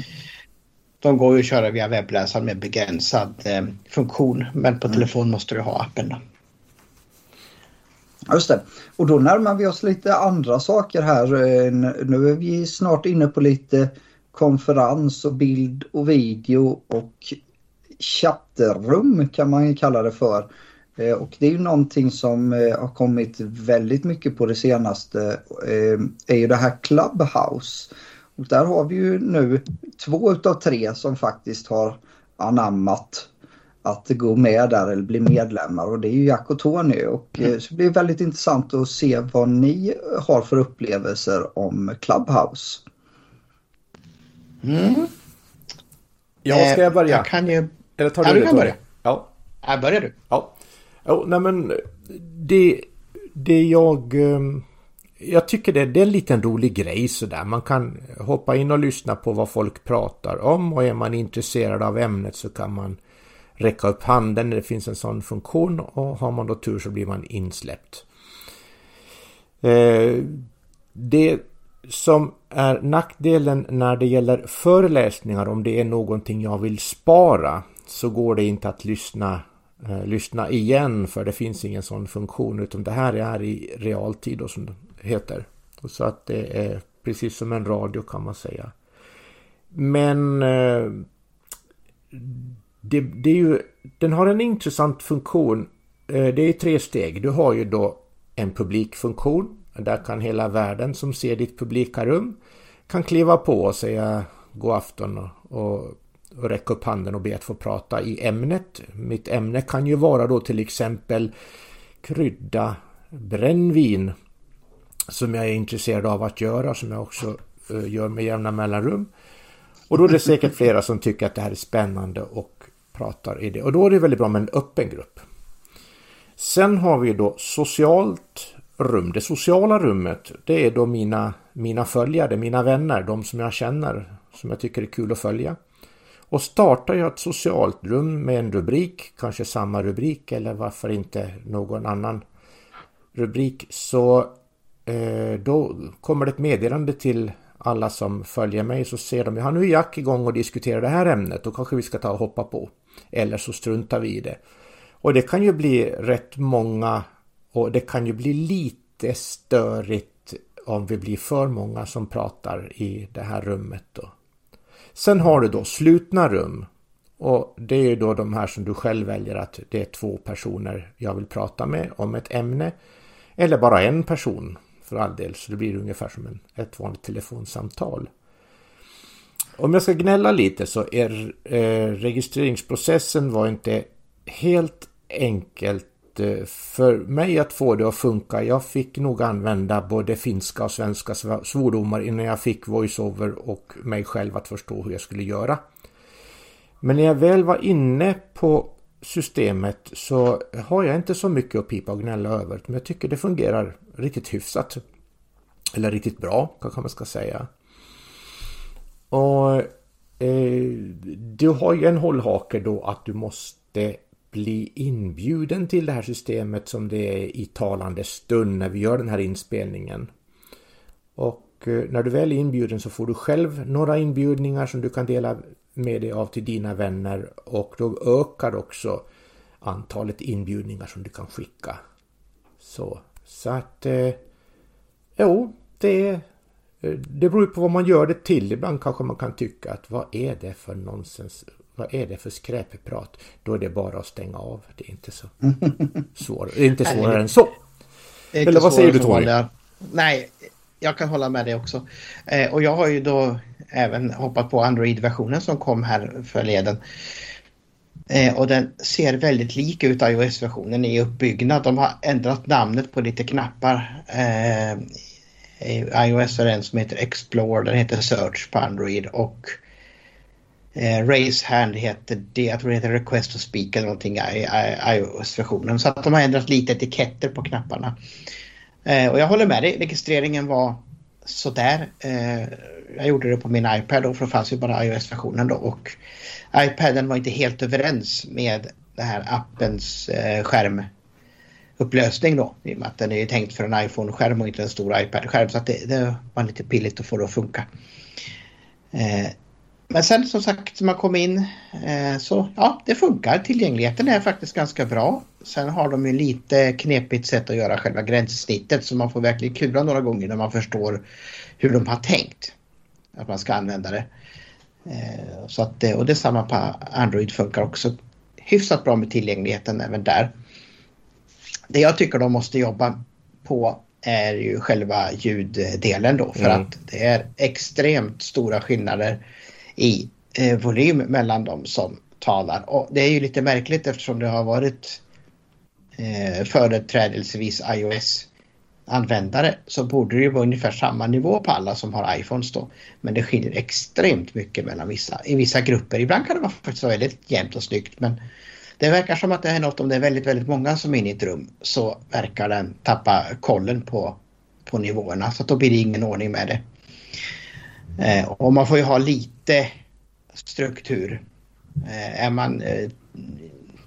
S2: De går ju att köra via webbläsaren med begränsad eh, funktion men på telefon måste du ha appen.
S1: Just det. Och då närmar vi oss lite andra saker här. Eh, nu är vi snart inne på lite konferens och bild och video och chattrum kan man ju kalla det för. Eh, och det är ju någonting som eh, har kommit väldigt mycket på det senaste är ju det här Clubhouse. Och där har vi ju nu två utav tre som faktiskt har anammat att gå med där eller bli medlemmar och det är ju Jack och Tony. Och, eh, så det blir väldigt intressant att se vad ni har för upplevelser om Clubhouse.
S2: Mm.
S3: Ja, ska jag börja?
S2: Jag kan ju...
S3: Eller tar
S2: Ja,
S3: du
S2: du
S3: det,
S2: kan börja.
S3: Ja.
S2: Här börjar du.
S3: Ja. Jo, nej men det, det jag... ehm, Jag tycker det, det är en liten rolig grej sådär. Man kan hoppa in och lyssna på vad folk pratar om och är man intresserad av ämnet så kan man räcka upp handen när det finns en sån funktion och har man då tur så blir man insläppt. Eh, det som är nackdelen när det gäller föreläsningar om det är någonting jag vill spara så går det inte att lyssna, eh, lyssna igen för det finns ingen sån funktion utan det här är i realtid då, som det heter. Så att det är precis som en radio kan man säga. Men eh, det, det är ju, den har en intressant funktion. Eh, det är tre steg. Du har ju då en publikfunktion. Där kan hela världen som ser ditt publika rum kan kliva på och säga god afton och, och, och räcka upp handen och be att få prata i ämnet. Mitt ämne kan ju vara då till exempel krydda brännvin som jag är intresserad av att göra, som jag också eh, gör med jämna mellanrum. Och då är det säkert flera som tycker att det här är spännande och pratar i det. Och då är det väldigt bra med en öppen grupp. Sen har vi då socialt rum. Det sociala rummet, det är då mina, mina följare, mina vänner, de som jag känner, som jag tycker är kul att följa. Och startar jag ett socialt rum med en rubrik, kanske samma rubrik eller varför inte någon annan rubrik, så eh, då kommer det ett meddelande till alla som följer mig så ser de, ja nu är Jack igång och diskuterar det här ämnet, då kanske vi ska ta och hoppa på. Eller så struntar vi i det. Och det kan ju bli rätt många och det kan ju bli lite störigt om vi blir för många som pratar i det här rummet då. Sen har du då slutna rum. Och det är ju då de här som du själv väljer att det är två personer jag vill prata med om ett ämne. Eller bara en person för all del, så det blir ungefär som en, ett vanligt telefonsamtal. Om jag ska gnälla lite så är eh, registreringsprocessen var inte helt enkelt eh, för mig att få det att funka. Jag fick nog använda både finska och svenska svordomar innan jag fick voiceover och mig själv att förstå hur jag skulle göra. Men när jag väl var inne på systemet så har jag inte så mycket att pipa och gnälla över. Men jag tycker det fungerar riktigt hyfsat. Eller riktigt bra kanske man ska säga. Och eh, du har ju en hållhake då att du måste bli inbjuden till det här systemet som det är i talande stund när vi gör den här inspelningen. Och eh, när du väl är inbjuden så får du själv några inbjudningar som du kan dela med dig av till dina vänner och då ökar också antalet inbjudningar som du kan skicka. Så, så att eh, jo, det, är det beror på vad man gör det till. Ibland kanske man kan tycka att vad är det för nonsens? Vad är det för skräpprat? Då är det bara att stänga av. Det är inte så <laughs> svårare, det är inte svårare än så. Eller vad säger du Tony?
S2: Nej, jag kan hålla med dig också. Eh, och jag har ju då även hoppat på Android-versionen som kom här förleden. Eh, och den ser väldigt lik ut iOS-versionen i uppbyggnad. De har ändrat namnet på lite knappar. Eh, Eh, iOS har en som heter Explore, den heter Search på Android och eh, Raise Hand heter det, jag tror det heter Request to Speak eller någonting i iOS-versionen. Så att de har ändrat lite etiketter på knapparna. Eh, och jag håller med dig, registreringen var sådär. Eh, jag gjorde det på min iPad då för det fanns ju bara iOS-versionen då och iPaden var inte helt överens med den här appens eh, upplösning då i och med att den är tänkt för en iPhone-skärm och inte en stor iPad-skärm så att det, det, var lite pilligt att få det att funka. Eh, men sen som sagt när man kom in eh, så ja, det funkar. Tillgängligheten är faktiskt ganska bra. Sen har de ju lite knepigt sätt att göra själva gränssnittet så man får verkligen kura några gånger när man förstår hur de har tänkt att man ska använda det. Eh, så att, och det samma på Android funkar också hyfsat bra med tillgängligheten även där. Det jag tycker de måste jobba på är ju själva ljuddelen då för mm. att det är extremt stora skillnader i eh, volym mellan de som talar. Och det är ju lite märkligt eftersom det har varit eh, företrädelsevis iOS användare så borde det ju vara ungefär samma nivå på alla som har iPhones då. Men det skiljer extremt mycket mellan vissa, i vissa grupper. Ibland kan det vara faktiskt väldigt jämnt och snyggt men det verkar som att det är något om det är väldigt, väldigt många som är inne i ett rum så verkar den tappa kollen på, på nivåerna så då blir det ingen ordning med det. Eh, och man får ju ha lite struktur. Eh, är man eh,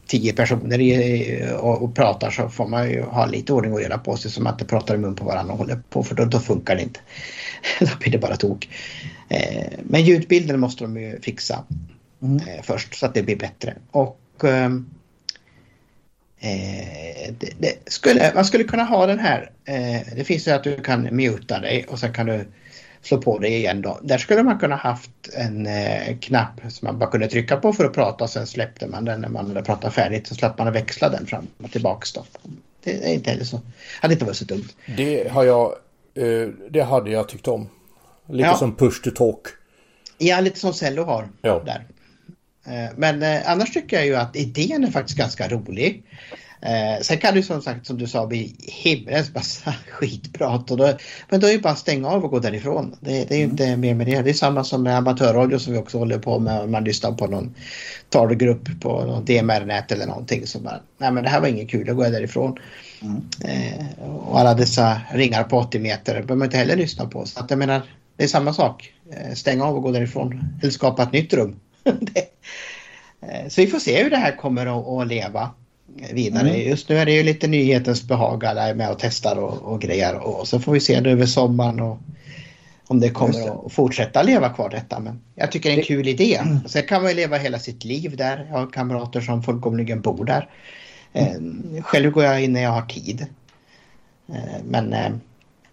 S2: tio personer i, och, och, pratar så får man ju ha lite ordning och reda på sig så man inte pratar i mun på varandra och håller på för då, då funkar det inte. <laughs> då blir det bara tok. Eh, men ljudbilden måste de ju fixa mm. eh, först så att det blir bättre. Och Eh, det, det skulle, man skulle kunna ha den här. Eh, det finns ju att du kan muta dig och sen kan du slå på dig igen då. Där skulle man kunna haft en eh, knapp som man bara kunde trycka på för att prata och sen släppte man den när man hade pratat färdigt så slapp man växla den fram och tillbaks då. Det är inte heller så. hade inte varit så dumt.
S3: Det har jag, eh, det hade jag tyckt om. Lite
S2: Ja.
S3: som push to talk.
S2: Ja, lite som Cello har
S3: Ja.
S2: där. Eh, Men eh, annars tycker jag ju att idén är faktiskt ganska rolig. Eh, sen kan det som sagt som du sa bli himlens massa <laughs> skitprat. Och då, men då är det ju bara att stänga av och gå därifrån. Det, det är ju inte mer med det. Det är samma som med amatörradio som vi också håller på med. Om man lyssnar på någon talgrupp på någon DMR-nät eller någonting. Så bara, nej men det här var inget kul, jag går därifrån. Eh, och alla dessa ringar på 80 meter behöver man inte heller lyssna på. Så att jag menar, det är samma sak. Eh, Stänga av och gå därifrån. Eller skapa ett nytt rum. <laughs> det, så vi får se hur det här kommer att, leva vidare.
S1: Mm.
S2: Just nu är det ju lite nyhetens behag. Alla är med och testar och, och grejer. Och så får vi se det över sommaren. Och, om det kommer att fortsätta leva kvar detta. Men jag tycker det är en kul idé. Sen kan man ju leva hela sitt liv där. Jag har kamrater som fullkomligen bor där. Eh, själv går jag in när jag har tid. Eh, men eh,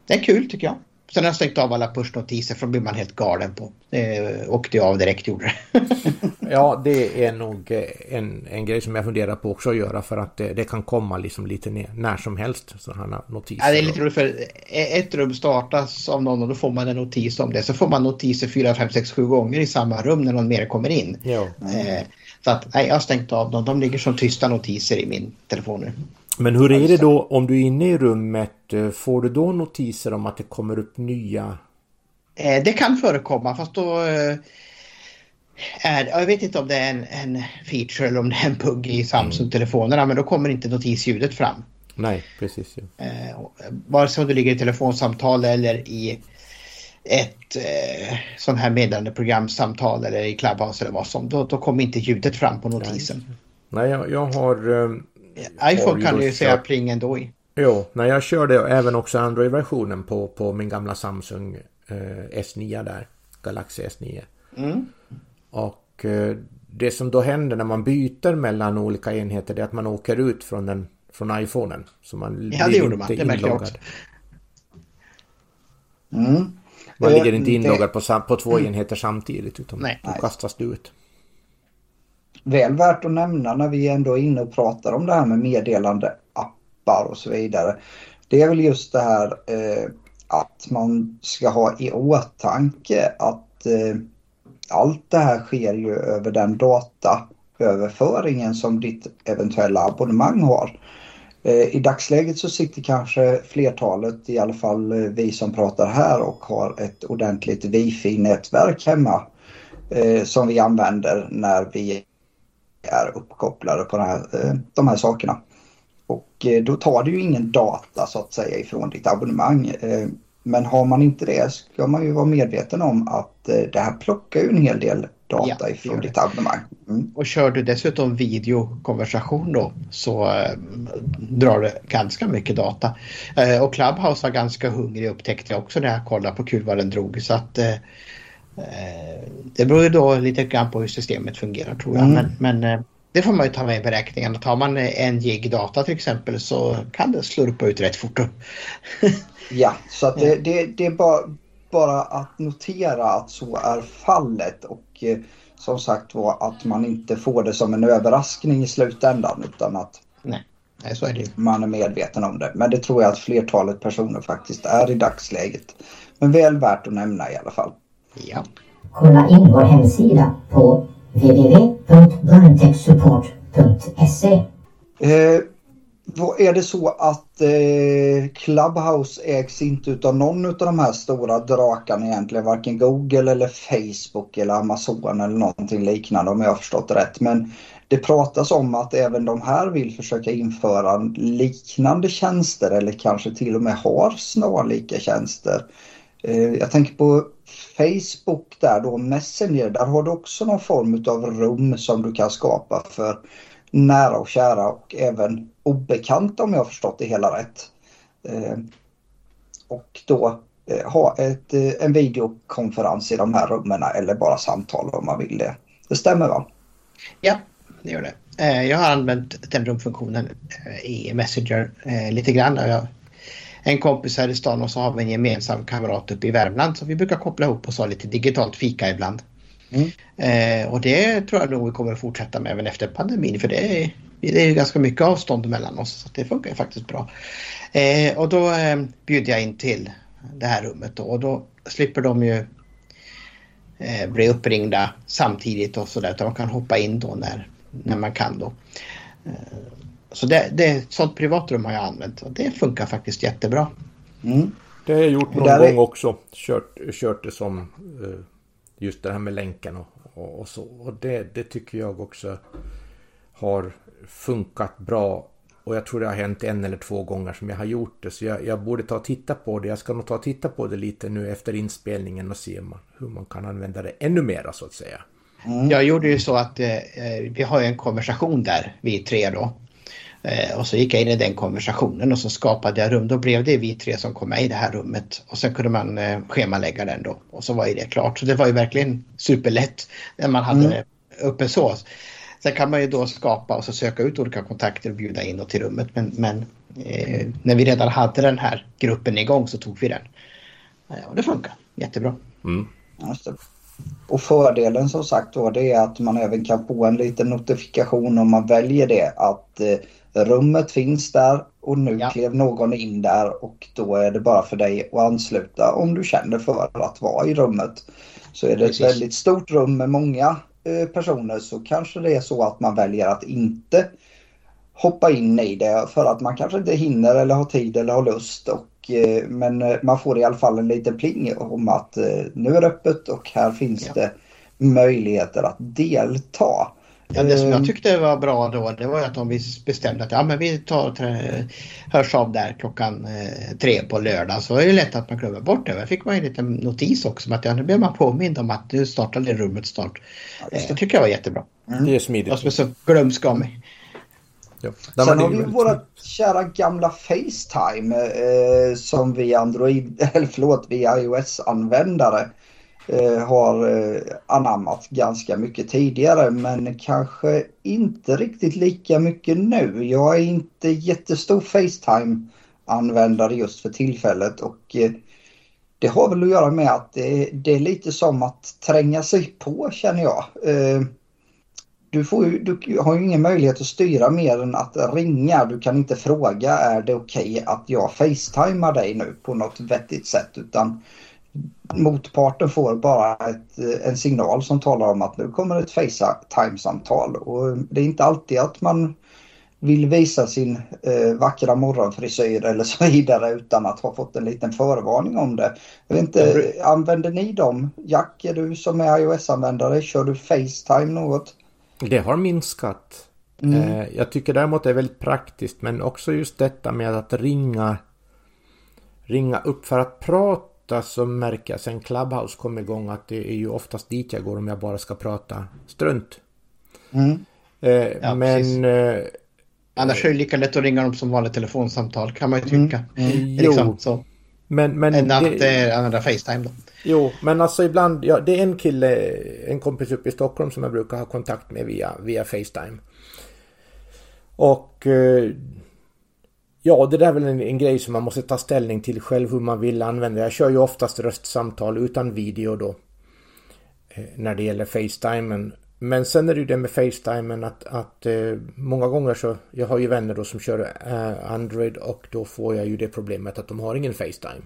S2: det är kul tycker jag. Sen har jag stängt av alla pushnotiser för då blir man helt galen på. Det åkte jag av direkt gjorde det. <laughs>
S3: Ja, det är nog eh, en, en grej som jag funderar på också att göra för att det, det kan komma liksom lite ner, när som helst sådana notiser.
S2: Ja, det är lite roligt för ett rum startas av någon och då får man en notis om det. Så får man notiser 4, 5, 6, 7 gånger i samma rum när någon mer kommer in.
S3: Ja.
S2: Eh, så att nej, jag har stängt av dem. De ligger som tysta notiser i min telefon nu.
S3: Men hur är det då om du är inne i rummet? eh, Får du då notiser om att det kommer upp nya?
S2: Eh, det kan förekomma fast då eh, är, jag vet inte om det är en, en feature eller om det är en bugg i Samsung-telefonerna men då kommer inte notisljudet fram.
S3: Nej, precis. Ja.
S2: Vare sig om du ligger i telefonsamtal eller i ett eh, sån här meddelandeprogramsamtal eller i Clubhouse eller vad som, då, då kommer inte ljudet fram på notisen.
S3: Nej, jag, jag har... eh,
S2: iPhone kan du ju säga pling ändå i.
S3: Jo, när jag körde även också Android-versionen på, på min gamla Samsung eh, S9 där. Galaxy S9.
S2: Mm.
S3: Och eh, det som då händer när man byter mellan olika enheter det är att man åker ut från, den, från iPhonen. Så man
S2: Ja, det gjorde man.
S3: inte
S2: Det märkte jag också.
S1: Mm.
S3: Man
S1: Eh,
S3: ligger inte
S1: det-
S3: inloggad på, på två enheter samtidigt utan
S2: Nej.
S3: då kastas du ut.
S1: Väl värt att nämna när vi ändå är inne och pratar om det här med meddelande appar och så vidare. Det är väl just det här eh, att man ska ha i åtanke att eh, allt det här sker ju över den dataöverföringen som ditt eventuella abonnemang har. Eh, I dagsläget så sitter kanske flertalet, i alla fall eh, vi som pratar här och har ett ordentligt wifi-nätverk hemma eh, som vi använder när vi är uppkopplade på här, eh, de här sakerna. Och eh, då tar det ju ingen data så att säga ifrån ditt abonnemang. Eh, Men har man inte det ska man ju vara medveten om att det här plockar ju en hel del data
S2: Ja,
S1: ifrån ditt abonnemang. Mm.
S2: Och kör du dessutom videokonversation då så drar det ganska mycket data. Och Clubhouse var ganska hungrig upptäckte jag också när jag kollade på kul vad den drog. Så att eh, det beror ju då lite grann på hur systemet fungerar tror jag.
S1: Mm.
S2: Men, men eh, det får man ju ta med i beräkningarna. Tar man eh, en gig data till exempel så kan det slurpa ut rätt fort. <laughs>
S1: Ja, så att det, det, det är bara, bara att notera att så är fallet och eh, som sagt var att man inte får det som en överraskning i slutändan utan att
S2: Nej, Nej så är det
S1: man är medveten om det. Men det tror jag att flertalet personer faktiskt är i dagsläget. Men väl värt att nämna i alla fall.
S2: Ja.
S4: Kolla in vår hemsida på www.blindtechsupport.se
S1: Eh, vad är det så att eh, Clubhouse ägs inte utav någon utav de här stora drakarna egentligen, varken Google eller Facebook eller Amazon eller någonting liknande om jag har förstått det rätt. Men det pratas om att även de här vill försöka införa liknande tjänster eller kanske till och med har snarlika tjänster. Eh, jag tänker på Facebook där då, Messenger, där har du också någon form av rum som du kan skapa för nära och kära och även obekanta om jag har förstått det hela rätt. Eh, och då eh, ha ett, eh, en videokonferens i de här rummen eller bara samtal om man vill det. Det stämmer va?
S2: ja, det gör det. Eh, jag har använt den rumfunktionen eh, i Messenger eh, lite grann. Jag, en kompis här i stan och så har vi en gemensam kamrat uppe i Värmland så vi brukar koppla ihop och ha lite digitalt fika ibland. Mm. Eh, och det tror jag nog vi kommer att fortsätta med även efter pandemin för det är, det är ganska mycket avstånd mellan oss så det funkar faktiskt bra. Eh, och då eh, bjuder jag in till det här rummet då, och då slipper de ju eh, bli uppringda samtidigt och sådär utan de kan hoppa in då när, när man kan då. Så det, det, ett sånt privatrum har jag använt och det funkar faktiskt jättebra.
S3: Mm. Det har jag gjort någon gång är... också. Kört, kört det som eh, just det här med länken och, och, och så. Och det, det tycker jag också har funkat bra. Och jag tror det har hänt en eller två gånger som jag har gjort det. Så jag, jag borde ta och titta på det. Jag ska nog ta och titta på det lite nu efter inspelningen och se man, hur man kan använda det ännu mera så att säga.
S2: Mm. Jag gjorde ju så att eh, eh vi har en konversation där, vi tre då. Eh, och så gick jag in i den konversationen och så skapade jag rum. Då blev det vi tre som kom med i det här rummet. Och sen kunde man eh, schemalägga den då. Och så var ju det klart. Så det var ju verkligen superlätt när man hade mm. uppe så. Sen kan man ju då skapa och så söka ut olika kontakter och bjuda in till rummet. Men, men eh, när vi redan hade den här gruppen igång så tog vi den. Eh, och det funkar jättebra. Mm.
S1: Och fördelen som sagt då det är att man även kan få en liten notifikation om man väljer det att eh, rummet finns där och nu ja. klev någon in där och då är det bara för dig att ansluta om du känner för att vara i rummet. Så är det Precis. ett väldigt stort rum med många eh, personer så kanske det är så att man väljer att inte hoppa in i det för att man kanske inte hinner eller har tid eller har lust. Och, eh, men eh, man får i alla fall en liten pling om att nu är det öppet och här finns ja. det möjligheter att delta.
S2: Ja, det som jag ehm. tyckte var bra då det var att de bestämde att ja, men vi tar, hörs av där klockan eh, tre på lördag. Så är det lätt att man glömmer bort det. Där fick man en liten notis också om att ja, nu blir man påmind om att nu startade rummet snart. Ja, det. det tycker jag var jättebra.
S3: Mm. Det är smidigt.
S2: Jag som är så glömsk av mig.
S1: Ja. Sen har vi våra kära gamla Facetime eh, som vi Android, <laughs> eller förlåt, vi iOS-användare Eh, Eh, har eh, anammat ganska mycket tidigare men kanske inte riktigt lika mycket nu. Jag är inte jättestor Facetime-användare just för tillfället och eh, det har väl att göra med att det, det är lite som att tränga sig på känner jag. Du, får du har ju ingen möjlighet att styra mer än att ringa. Du kan inte fråga är det okej okay att jag facetimar dig nu på något vettigt sätt utan motparten får bara ett, en signal som talar om att nu kommer ett Facetime-samtal. Och det är inte alltid att man vill visa sin eh, vackra morgonfrisyr eller så <laughs> vidare utan att ha fått en liten förvarning om det. Jag vet inte, använder ni dem? Jack, är du som är iOS-användare, kör du Facetime något?
S3: Det har minskat. Mm. Eh, jag tycker däremot det är väldigt praktiskt men också just detta med att ringa ringa upp för att prata ofta så märker jag sen Clubhouse kom igång att det är ju oftast dit jag går om jag bara ska prata strunt. Mm. Eh, ja, men... Eh,
S2: Annars är det lika lätt att ringa dem som vanligt telefonsamtal kan man ju mm. tycka. Mm. Mm.
S3: Liksom, så. Men, men
S2: Än att det... använda Facetime då.
S3: Jo, men alltså ibland, ja, det är en kille, en kompis uppe i Stockholm som jag brukar ha kontakt med via, via Facetime. Och eh, Ja, det där är väl en, en, grej som man måste ta ställning till själv hur man vill använda. Jag kör ju oftast röstsamtal utan video då. Eh, när det gäller Facetimen. Men sen är det ju det med Facetimen att, att eh, många gånger så, jag har ju vänner då som kör eh, Android och då får jag ju det problemet att de har ingen Facetime.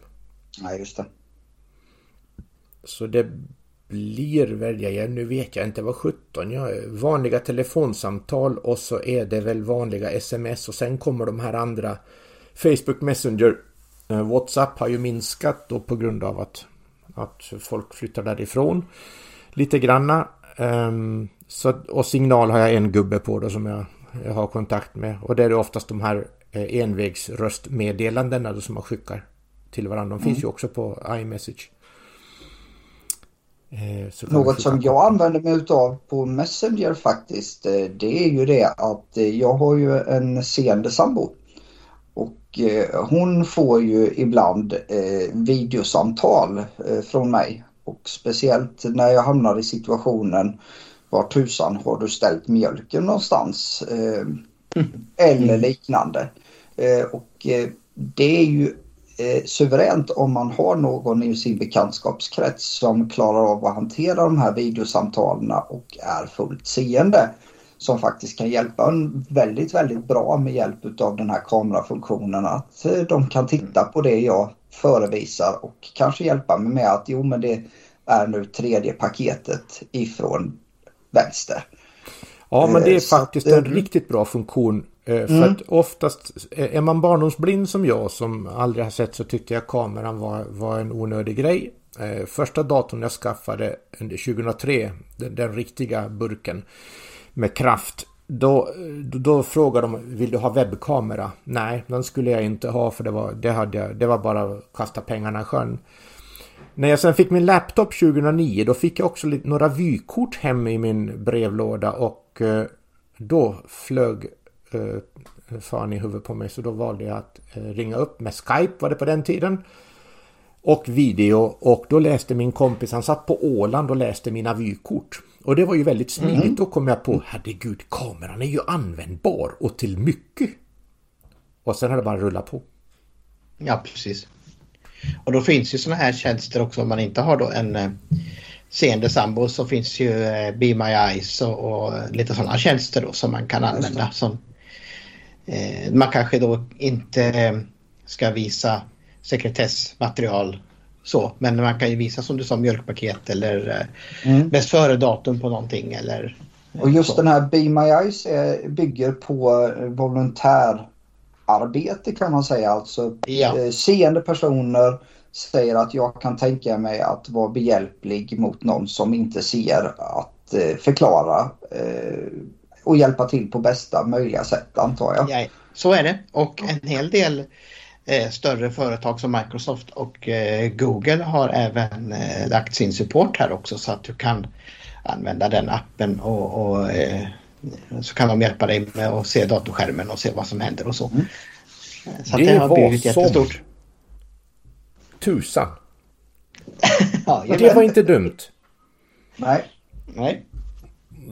S1: Nej, just det.
S3: Så det blir väl, jag, nu vet jag inte vad 17, ja, vanliga telefonsamtal och så är det väl vanliga sms och sen kommer de här andra Facebook Messenger. Eh, WhatsApp har ju minskat då på grund av att, att folk flyttar därifrån lite granna. Um, så, och signal har jag en gubbe på då som jag, jag har kontakt med och det är oftast de här eh, envägsröstmeddelandena som man skickar till varandra. De finns mm. ju också på iMessage.
S1: Eh, Något som jag använder mig utav på Messenger faktiskt eh, det är ju det att eh, jag har ju en seende sambo. Och hon får ju ibland videosamtal från mig. Och speciellt när jag hamnar i situationen var tusan har du ställt mjölken någonstans? Eh, eller liknande. Och det är ju eh, suveränt om man har någon i sin bekantskapskrets som klarar av att hantera de här videosamtalen och är fullt seende. Som faktiskt kan hjälpa en väldigt, väldigt bra med hjälp av den här kamerafunktionen. Att eh, de kan titta på det jag förevisar och kanske hjälpa mig med att jo men det är nu tredje paketet ifrån vänster.
S3: Ja, men det är
S1: Eh,
S3: faktiskt
S1: att, eh,
S3: en riktigt bra funktion. Eh, För
S1: Mm.
S3: att oftast, eh, är man barndomsblind som jag som aldrig har sett så tyckte jag kameran var, var en onödig grej. Eh, Första datorn jag skaffade under 2003, den, den riktiga burken med kraft. Då, då, då frågade de, vill du ha webbkamera? Nej, den skulle jag inte ha för det var, det hade jag, det var bara att kasta pengarna i sjön. När jag sen fick min laptop 2009 då fick jag också lite, några vykort hem i min brevlåda och då flög eh, fan i huvudet på mig så då valde jag att eh, ringa upp med Skype var det på den tiden. Och video och då läste min kompis, han satt på Åland och läste mina vykort. Och det var ju väldigt smidigt. Då kom jag på, herregud, kameran är ju användbar och till mycket. Och sen har det bara rullat på.
S2: Ja, precis. Och då finns ju sådana här tjänster också om man inte har då en eh, seende sambo så finns ju eh, Be My Eyes och, och lite sådana tjänster då som man kan använda. Som, eh, man kanske då inte eh, ska visa sekretessmaterial så men man kan ju visa som du sa mjölkpaket eller eh,
S1: Mm.
S2: bäst före-datum på någonting eller
S1: Och just
S2: så.
S1: den här Be My Eyes är, bygger på eh, volontärarbete kan man säga. Alltså
S2: Ja.
S1: eh, seende personer säger att jag kan tänka mig att vara behjälplig mot någon som inte ser att eh, förklara eh, och hjälpa till på bästa möjliga sätt antar jag.
S2: Ja, så är det. Och en hel del eh, större företag som Microsoft och eh, Google har även eh, lagt sin support här också så att du kan använda den appen och, och eh, så kan de hjälpa dig med att se datorskärmen och se vad som händer och så.
S1: Mm.
S2: Så
S3: Det
S2: det har blivit
S3: som-
S2: jättestort.
S3: Tusan! <laughs>
S2: Ja,
S3: Det var inte dumt.
S1: Nej.
S2: Nej.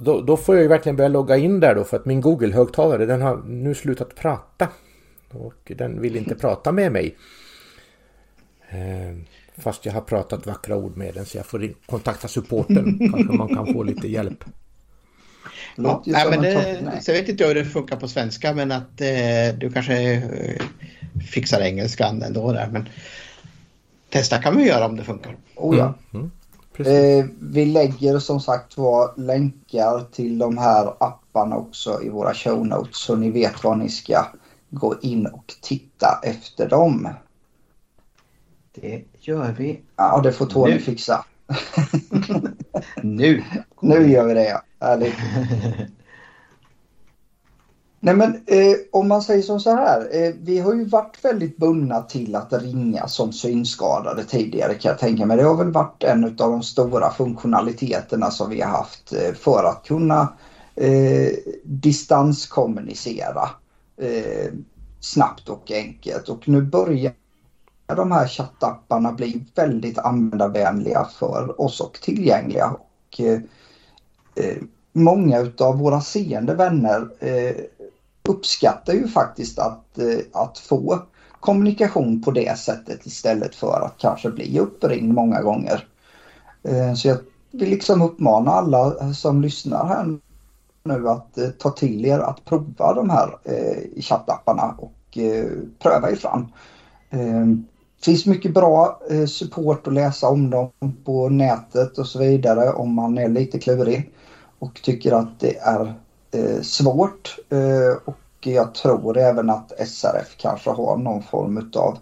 S3: Då, då får jag ju verkligen börja logga in där då för att min Google-högtalare den har nu slutat prata. Och den vill inte prata med mig. Eh, fast jag har pratat vackra ord med den så jag får kontakta supporten. <laughs> Kanske man kan få lite hjälp.
S1: Ju
S2: Nej, men
S1: en
S2: det, så jag vet inte hur det funkar på svenska men att eh, du kanske eh, fixar engelskan ändå där. Men testa kan man ju göra om det funkar.
S1: Oh, ja.
S3: Precis.
S1: Eh, vi lägger som sagt var länkar till de här apparna också i våra show notes så ni vet var ni ska gå in och titta efter dem.
S2: Det gör vi
S1: Ja, det får Tony
S2: Nu.
S1: fixa. <laughs>
S2: nu.
S1: Nu gör vi det ja. Härligt. <laughs> Nej men eh, om man säger som så här. Eh, vi har ju varit väldigt bundna till att ringa som synskadade tidigare kan jag tänka mig. Det har väl varit en av de stora funktionaliteterna som vi har haft eh, för att kunna eh, distanskommunicera eh, snabbt och enkelt. Och nu börjar de här chattapparna bli väldigt användarvänliga för oss och tillgängliga. Och, eh, eh många utav våra seende vänner eh, uppskattar ju faktiskt att, eh, att få kommunikation på det sättet istället för att kanske bli uppringd många gånger. Eh, så jag vill liksom uppmana alla som lyssnar här nu att eh, ta till er att prova de här chattapparna och pröva er fram. Det finns mycket bra support att läsa om dem på nätet och så vidare om man är lite klurig och tycker att det är svårt. Eh, och jag tror även att SRF kanske har någon form av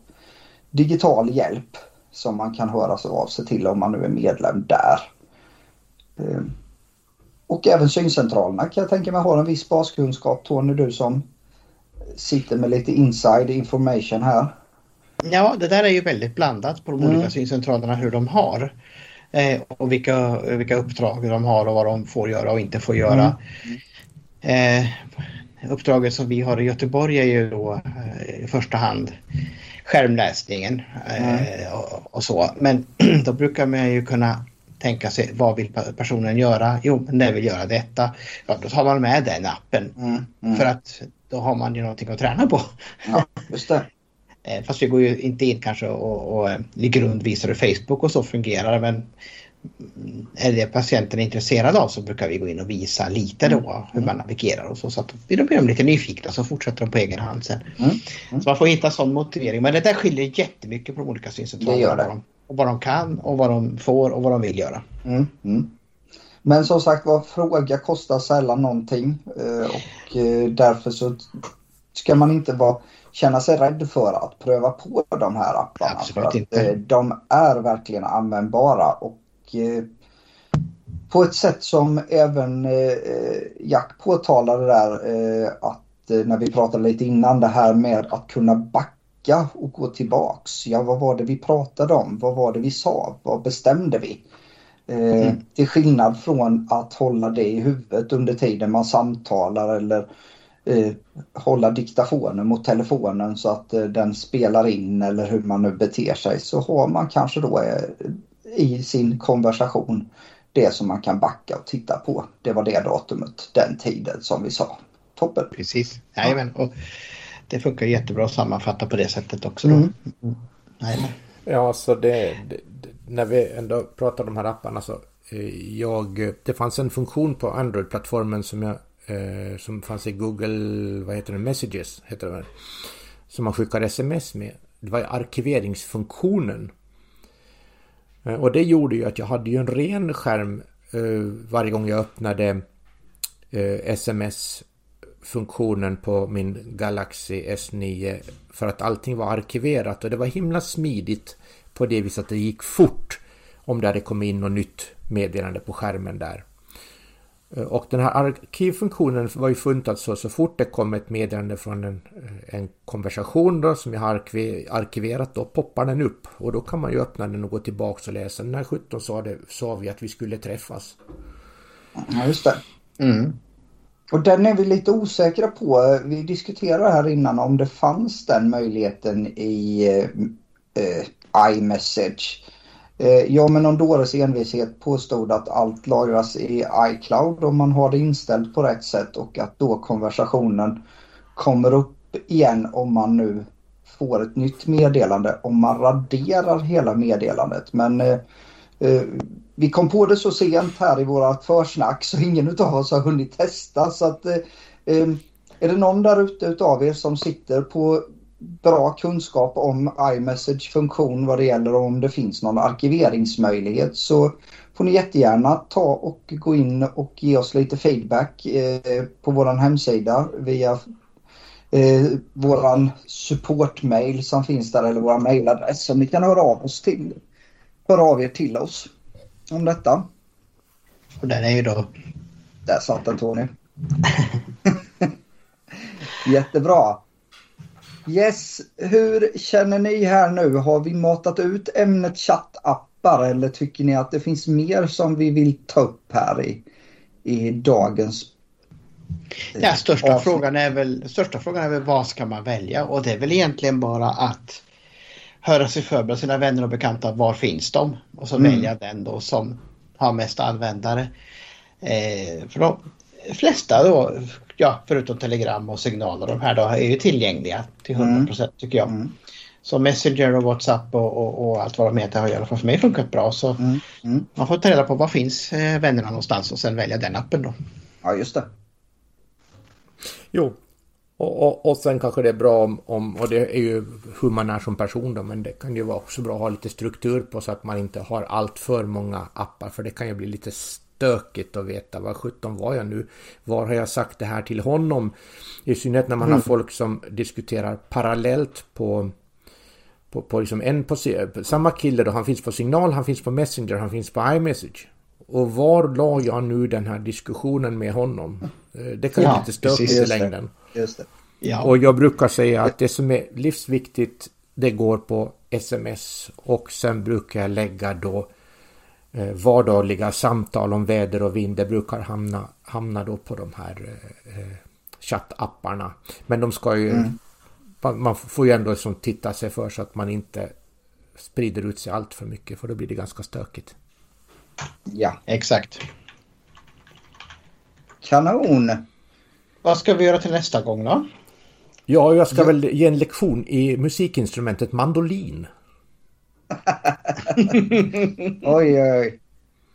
S1: digital hjälp som man kan höra sig av sig till om man nu är medlem där. Eh, och även syncentralerna kan jag tänka mig har en viss baskunskap. Tony, du som sitter med lite inside information här.
S2: Ja, det där är ju väldigt blandat på de
S1: Mm.
S2: olika syncentralerna hur de har. Eh, och vilka, vilka uppdrag de har och vad de får göra och inte får göra. Eh, uppdraget som vi har i Göteborg är ju då eh, i första hand skärmläsningen eh, och, och så. Men <clears throat> då brukar man ju kunna tänka sig vad vill personen göra? Jo, men den vill göra detta. Ja, då tar man med den appen.
S1: Mm, mm.
S2: För att då har man ju någonting att träna på.
S1: Ja, just det. <laughs>
S2: Eh, Fast vi går ju inte in kanske och, och eh, i grund visar hur Facebook och så fungerar men mm, är det patienten är intresserad av så brukar vi gå in och visa lite då hur man navigerar och så. Så att blir de lite nyfikna så fortsätter de på egen hand sen.
S1: Mm.
S2: Så man får hitta sån motivering. Men det där skiljer jättemycket på de olika
S1: Det
S2: syncentralerna.
S1: gör det.
S2: Vad de- Och vad de kan och vad de får och vad de vill göra.
S1: Mm, mm. Men som sagt var, fråga kostar sällan någonting eh, och eh, därför så ska man inte vara, känna sig rädd för att pröva på de här apparna.
S2: Absolut
S1: för att,
S2: inte.
S1: eh, De är verkligen användbara och på ett sätt som även eh, Jack påtalade där eh, att eh, när vi pratade lite innan det här med att kunna backa och gå tillbaks. Ja, vad var det vi pratade om? Vad var det vi sa? Vad bestämde vi? Eh, Till skillnad från att hålla det i huvudet under tiden man samtalar eller eh, hålla diktafonen mot telefonen så att eh, den spelar in eller hur man nu beter sig så har man kanske då eh, i sin konversation det som man kan backa och titta på. Det var det datumet, den tiden som vi sa. Toppen!
S2: Precis. Jajamän. Och det funkar jättebra att sammanfatta på det sättet också. Då.
S1: Mm.
S2: Jajamän.
S3: Ja, så det, det, det, när vi ändå pratar om de här apparna så eh, jag, det fanns en funktion på Android-plattformen som jag eh, som fanns i Google, vad heter det, Messages heter det väl, som man skickar sms med. Det var ju arkiveringsfunktionen. Eh, och det gjorde ju att jag hade ju en ren skärm eh, varje gång jag öppnade eh, sms-funktionen på min Galaxy S9 för att allting var arkiverat och det var himla smidigt på det viset att det gick fort om det hade kommit in något nytt meddelande på skärmen där. Eh, och den här arkivfunktionen var ju funtad så alltså så fort det kom ett meddelande från en, eh, en konversation då som jag har arkiverat då poppar den upp och då kan man ju öppna den och gå tillbaks och läsa. När 17 sa, det, sa vi att vi skulle träffas.
S1: Ja, just det.
S2: Mm.
S1: Och den är vi lite osäkra på. Vi diskuterade här innan om det fanns den möjligheten i eh, eh, iMessage. Eh, ja, jag med någon dåres envishet påstod att allt lagras i iCloud om man har det inställt på rätt sätt och att då konversationen kommer upp igen om man nu får ett nytt meddelande. Om man raderar hela meddelandet. Men eh, eh, vi kom på det så sent här i vårat försnack så ingen utav oss har hunnit testa. Så att, eh, eh, är det någon där ute utav er som sitter på bra kunskap om iMessage funktion vad det gäller om det finns någon arkiveringsmöjlighet så får ni jättegärna ta och gå in och ge oss lite feedback eh, på våran hemsida via eh, våran supportmail som finns där eller våra mailadress som ni kan höra av oss till. Höra av er till oss om detta.
S2: Och den är ju då
S1: Där satt den Tony. <laughs> Jättebra. Yes, hur känner ni här nu? Har vi matat ut ämnet chattappar eller tycker ni att det finns mer som vi vill ta upp här i, i dagens
S2: Ja, största
S1: avsnitt?
S2: frågan, är väl, största frågan är väl vad ska man välja? Och det är väl egentligen bara att höra sig för bland sina vänner och bekanta. Var finns de? Och så
S1: Mm.
S2: välja den då som har mest användare. Eh, för de flesta då, ja förutom telegram och signaler, de här då är ju tillgängliga till 100% tycker jag.
S1: Mm.
S2: Så Messenger och WhatsApp och, och, och allt vad de heter har i alla fall för mig funkat bra. Så
S1: Mm. Mm.
S2: man får ta reda på var finns eh, vännerna någonstans och sen välja den appen då.
S1: Ja, just det.
S3: Jo. Och, och, och sen kanske det är bra om, om, och det är ju hur man är som person då, men det kan ju vara också bra att ha lite struktur på så att man inte har allt för många appar, för det kan ju bli lite stökigt att veta vad 17 var jag nu? Var har jag sagt det här till honom? I synnerhet när man har folk som diskuterar parallellt på på, på liksom en på, samma kille då, han finns på signal, han finns på Messenger, han finns på iMessage. Och var la jag nu den här diskussionen med honom? Eh, Det kan ju
S2: Ja,
S3: stökigt
S2: precis,
S3: i längden.
S2: Ja.
S3: Och jag brukar säga att det som är livsviktigt det går på sms och sen brukar jag lägga då vardagliga samtal om väder och vind. Det brukar hamna, hamna då på de här eh, eh, chattapparna. Men de ska ju, man, man får ju ändå liksom titta sig för så att man inte sprider ut sig allt för mycket för då blir det ganska stökigt.
S1: Ja,
S2: Exakt.
S1: kanon.
S2: Vad ska vi göra till nästa gång då?
S3: Ja, jag ska väl ge en lektion i musikinstrumentet mandolin. <laughs> <laughs>
S1: Oj, oj.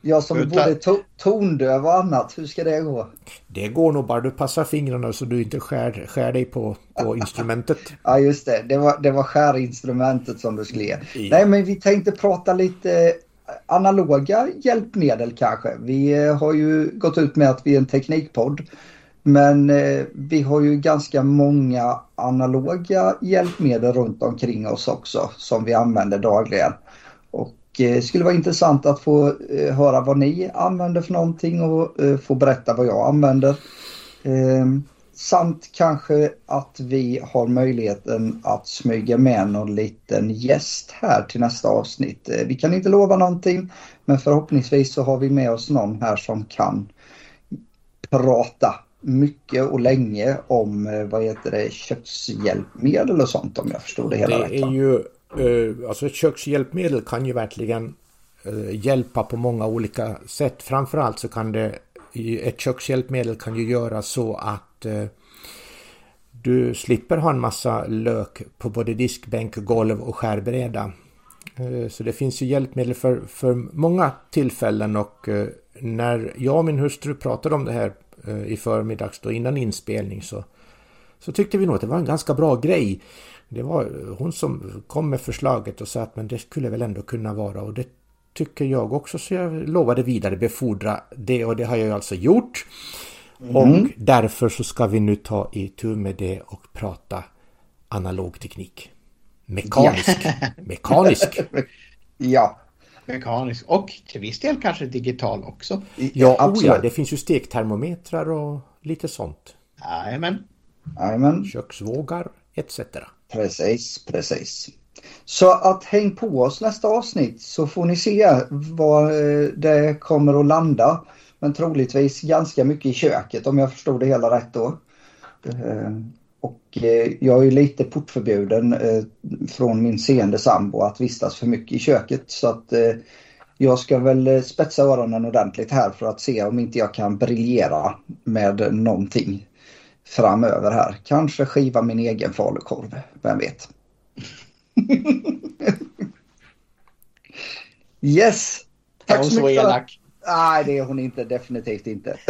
S1: Jag som
S2: Utan-
S1: både to tondöv och annat, hur ska det gå?
S3: Det går nog bara du passar fingrarna så du inte skär, skär dig på, på <laughs> instrumentet.
S1: Ja, just det. Det var, det var skärinstrumentet som du skulle ge.
S3: Ja.
S1: Nej, men vi tänkte prata lite analoga hjälpmedel kanske. Vi eh, har ju gått ut med att vi är en teknikpodd. Men eh, vi har ju ganska många analoga hjälpmedel runt omkring oss också som vi använder dagligen. Och eh, det skulle vara intressant att få eh, höra vad ni använder för någonting och eh, få berätta vad jag använder. Ehm, samt kanske att vi har möjligheten att smyga med någon liten gäst här till nästa avsnitt. Vi kan inte lova någonting men förhoppningsvis så har vi med oss någon här som kan prata mycket och länge om vad heter det, kökshjälpmedel och sånt om jag förstod det hela rätt.
S3: Det är
S1: va?
S3: ju, Eh, alltså ett kökshjälpmedel kan ju verkligen eh, hjälpa på många olika sätt. Framförallt så kan det, ett kökshjälpmedel kan ju göra så att eh, du slipper ha en massa lök på både diskbänk, golv och skärbräda. Så det finns ju hjälpmedel för, för många tillfällen och när jag och min hustru pratade om det här i förmiddags då innan inspelning så, så tyckte vi nog att det var en ganska bra grej. Det var hon som kom med förslaget och sa att men det skulle väl ändå kunna vara och det tycker jag också så jag lovade vidare befordra det och det har jag alltså gjort. Och därför så ska vi nu ta i tur med det och prata analog teknik. Mekanisk. <laughs> Mekanisk.
S1: Ja,
S2: Mekanisk och till viss del kanske digital också.
S3: Ja, oh
S1: absolut.
S3: ja, det finns ju stektermometrar och lite sånt.
S2: Jajamän.
S1: Jajamän.
S3: Köksvågar etc.
S1: Precis, precis. Så att häng på oss nästa avsnitt så får ni se var eh, det kommer att landa. Men troligtvis ganska mycket i köket om jag förstod det hela rätt då. Eh, och eh, jag är ju lite portförbjuden från min seende sambo att vistas för mycket i köket. Så att jag ska väl spetsa öronen ordentligt här för att se om inte jag kan briljera med någonting framöver här. Kanske skiva min egen falukorv, vem vet. <laughs> yes!
S2: Är
S1: Tack
S2: hon
S1: så
S2: så
S1: mycket.
S2: elak?
S1: Nej, det är hon inte. Definitivt inte. <laughs>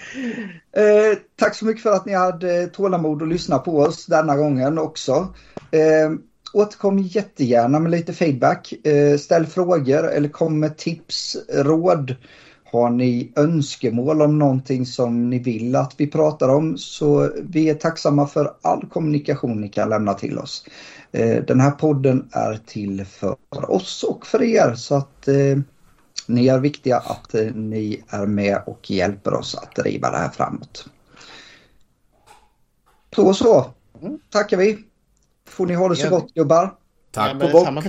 S1: <laughs> eh, tack så mycket för att ni hade tålamod att lyssna på oss denna gången också. Eh, återkom jättegärna med lite feedback. Eh, ställ frågor eller kom med tips, råd. Har ni önskemål om någonting som ni vill att vi pratar om så vi är tacksamma för all kommunikation ni kan lämna till oss. Eh, Den här podden är till för oss och för er så att eh, ni är viktiga att eh, ni är med och hjälper oss att driva det här framåt. Så och så. Tackar vi. Får ni ha det så gott gubbar.
S3: Tack och bock.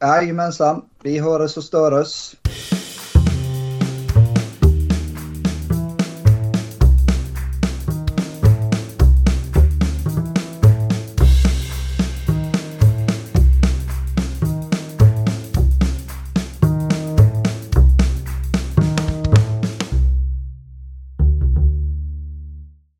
S1: Jajamensan. Vi hörs och störes.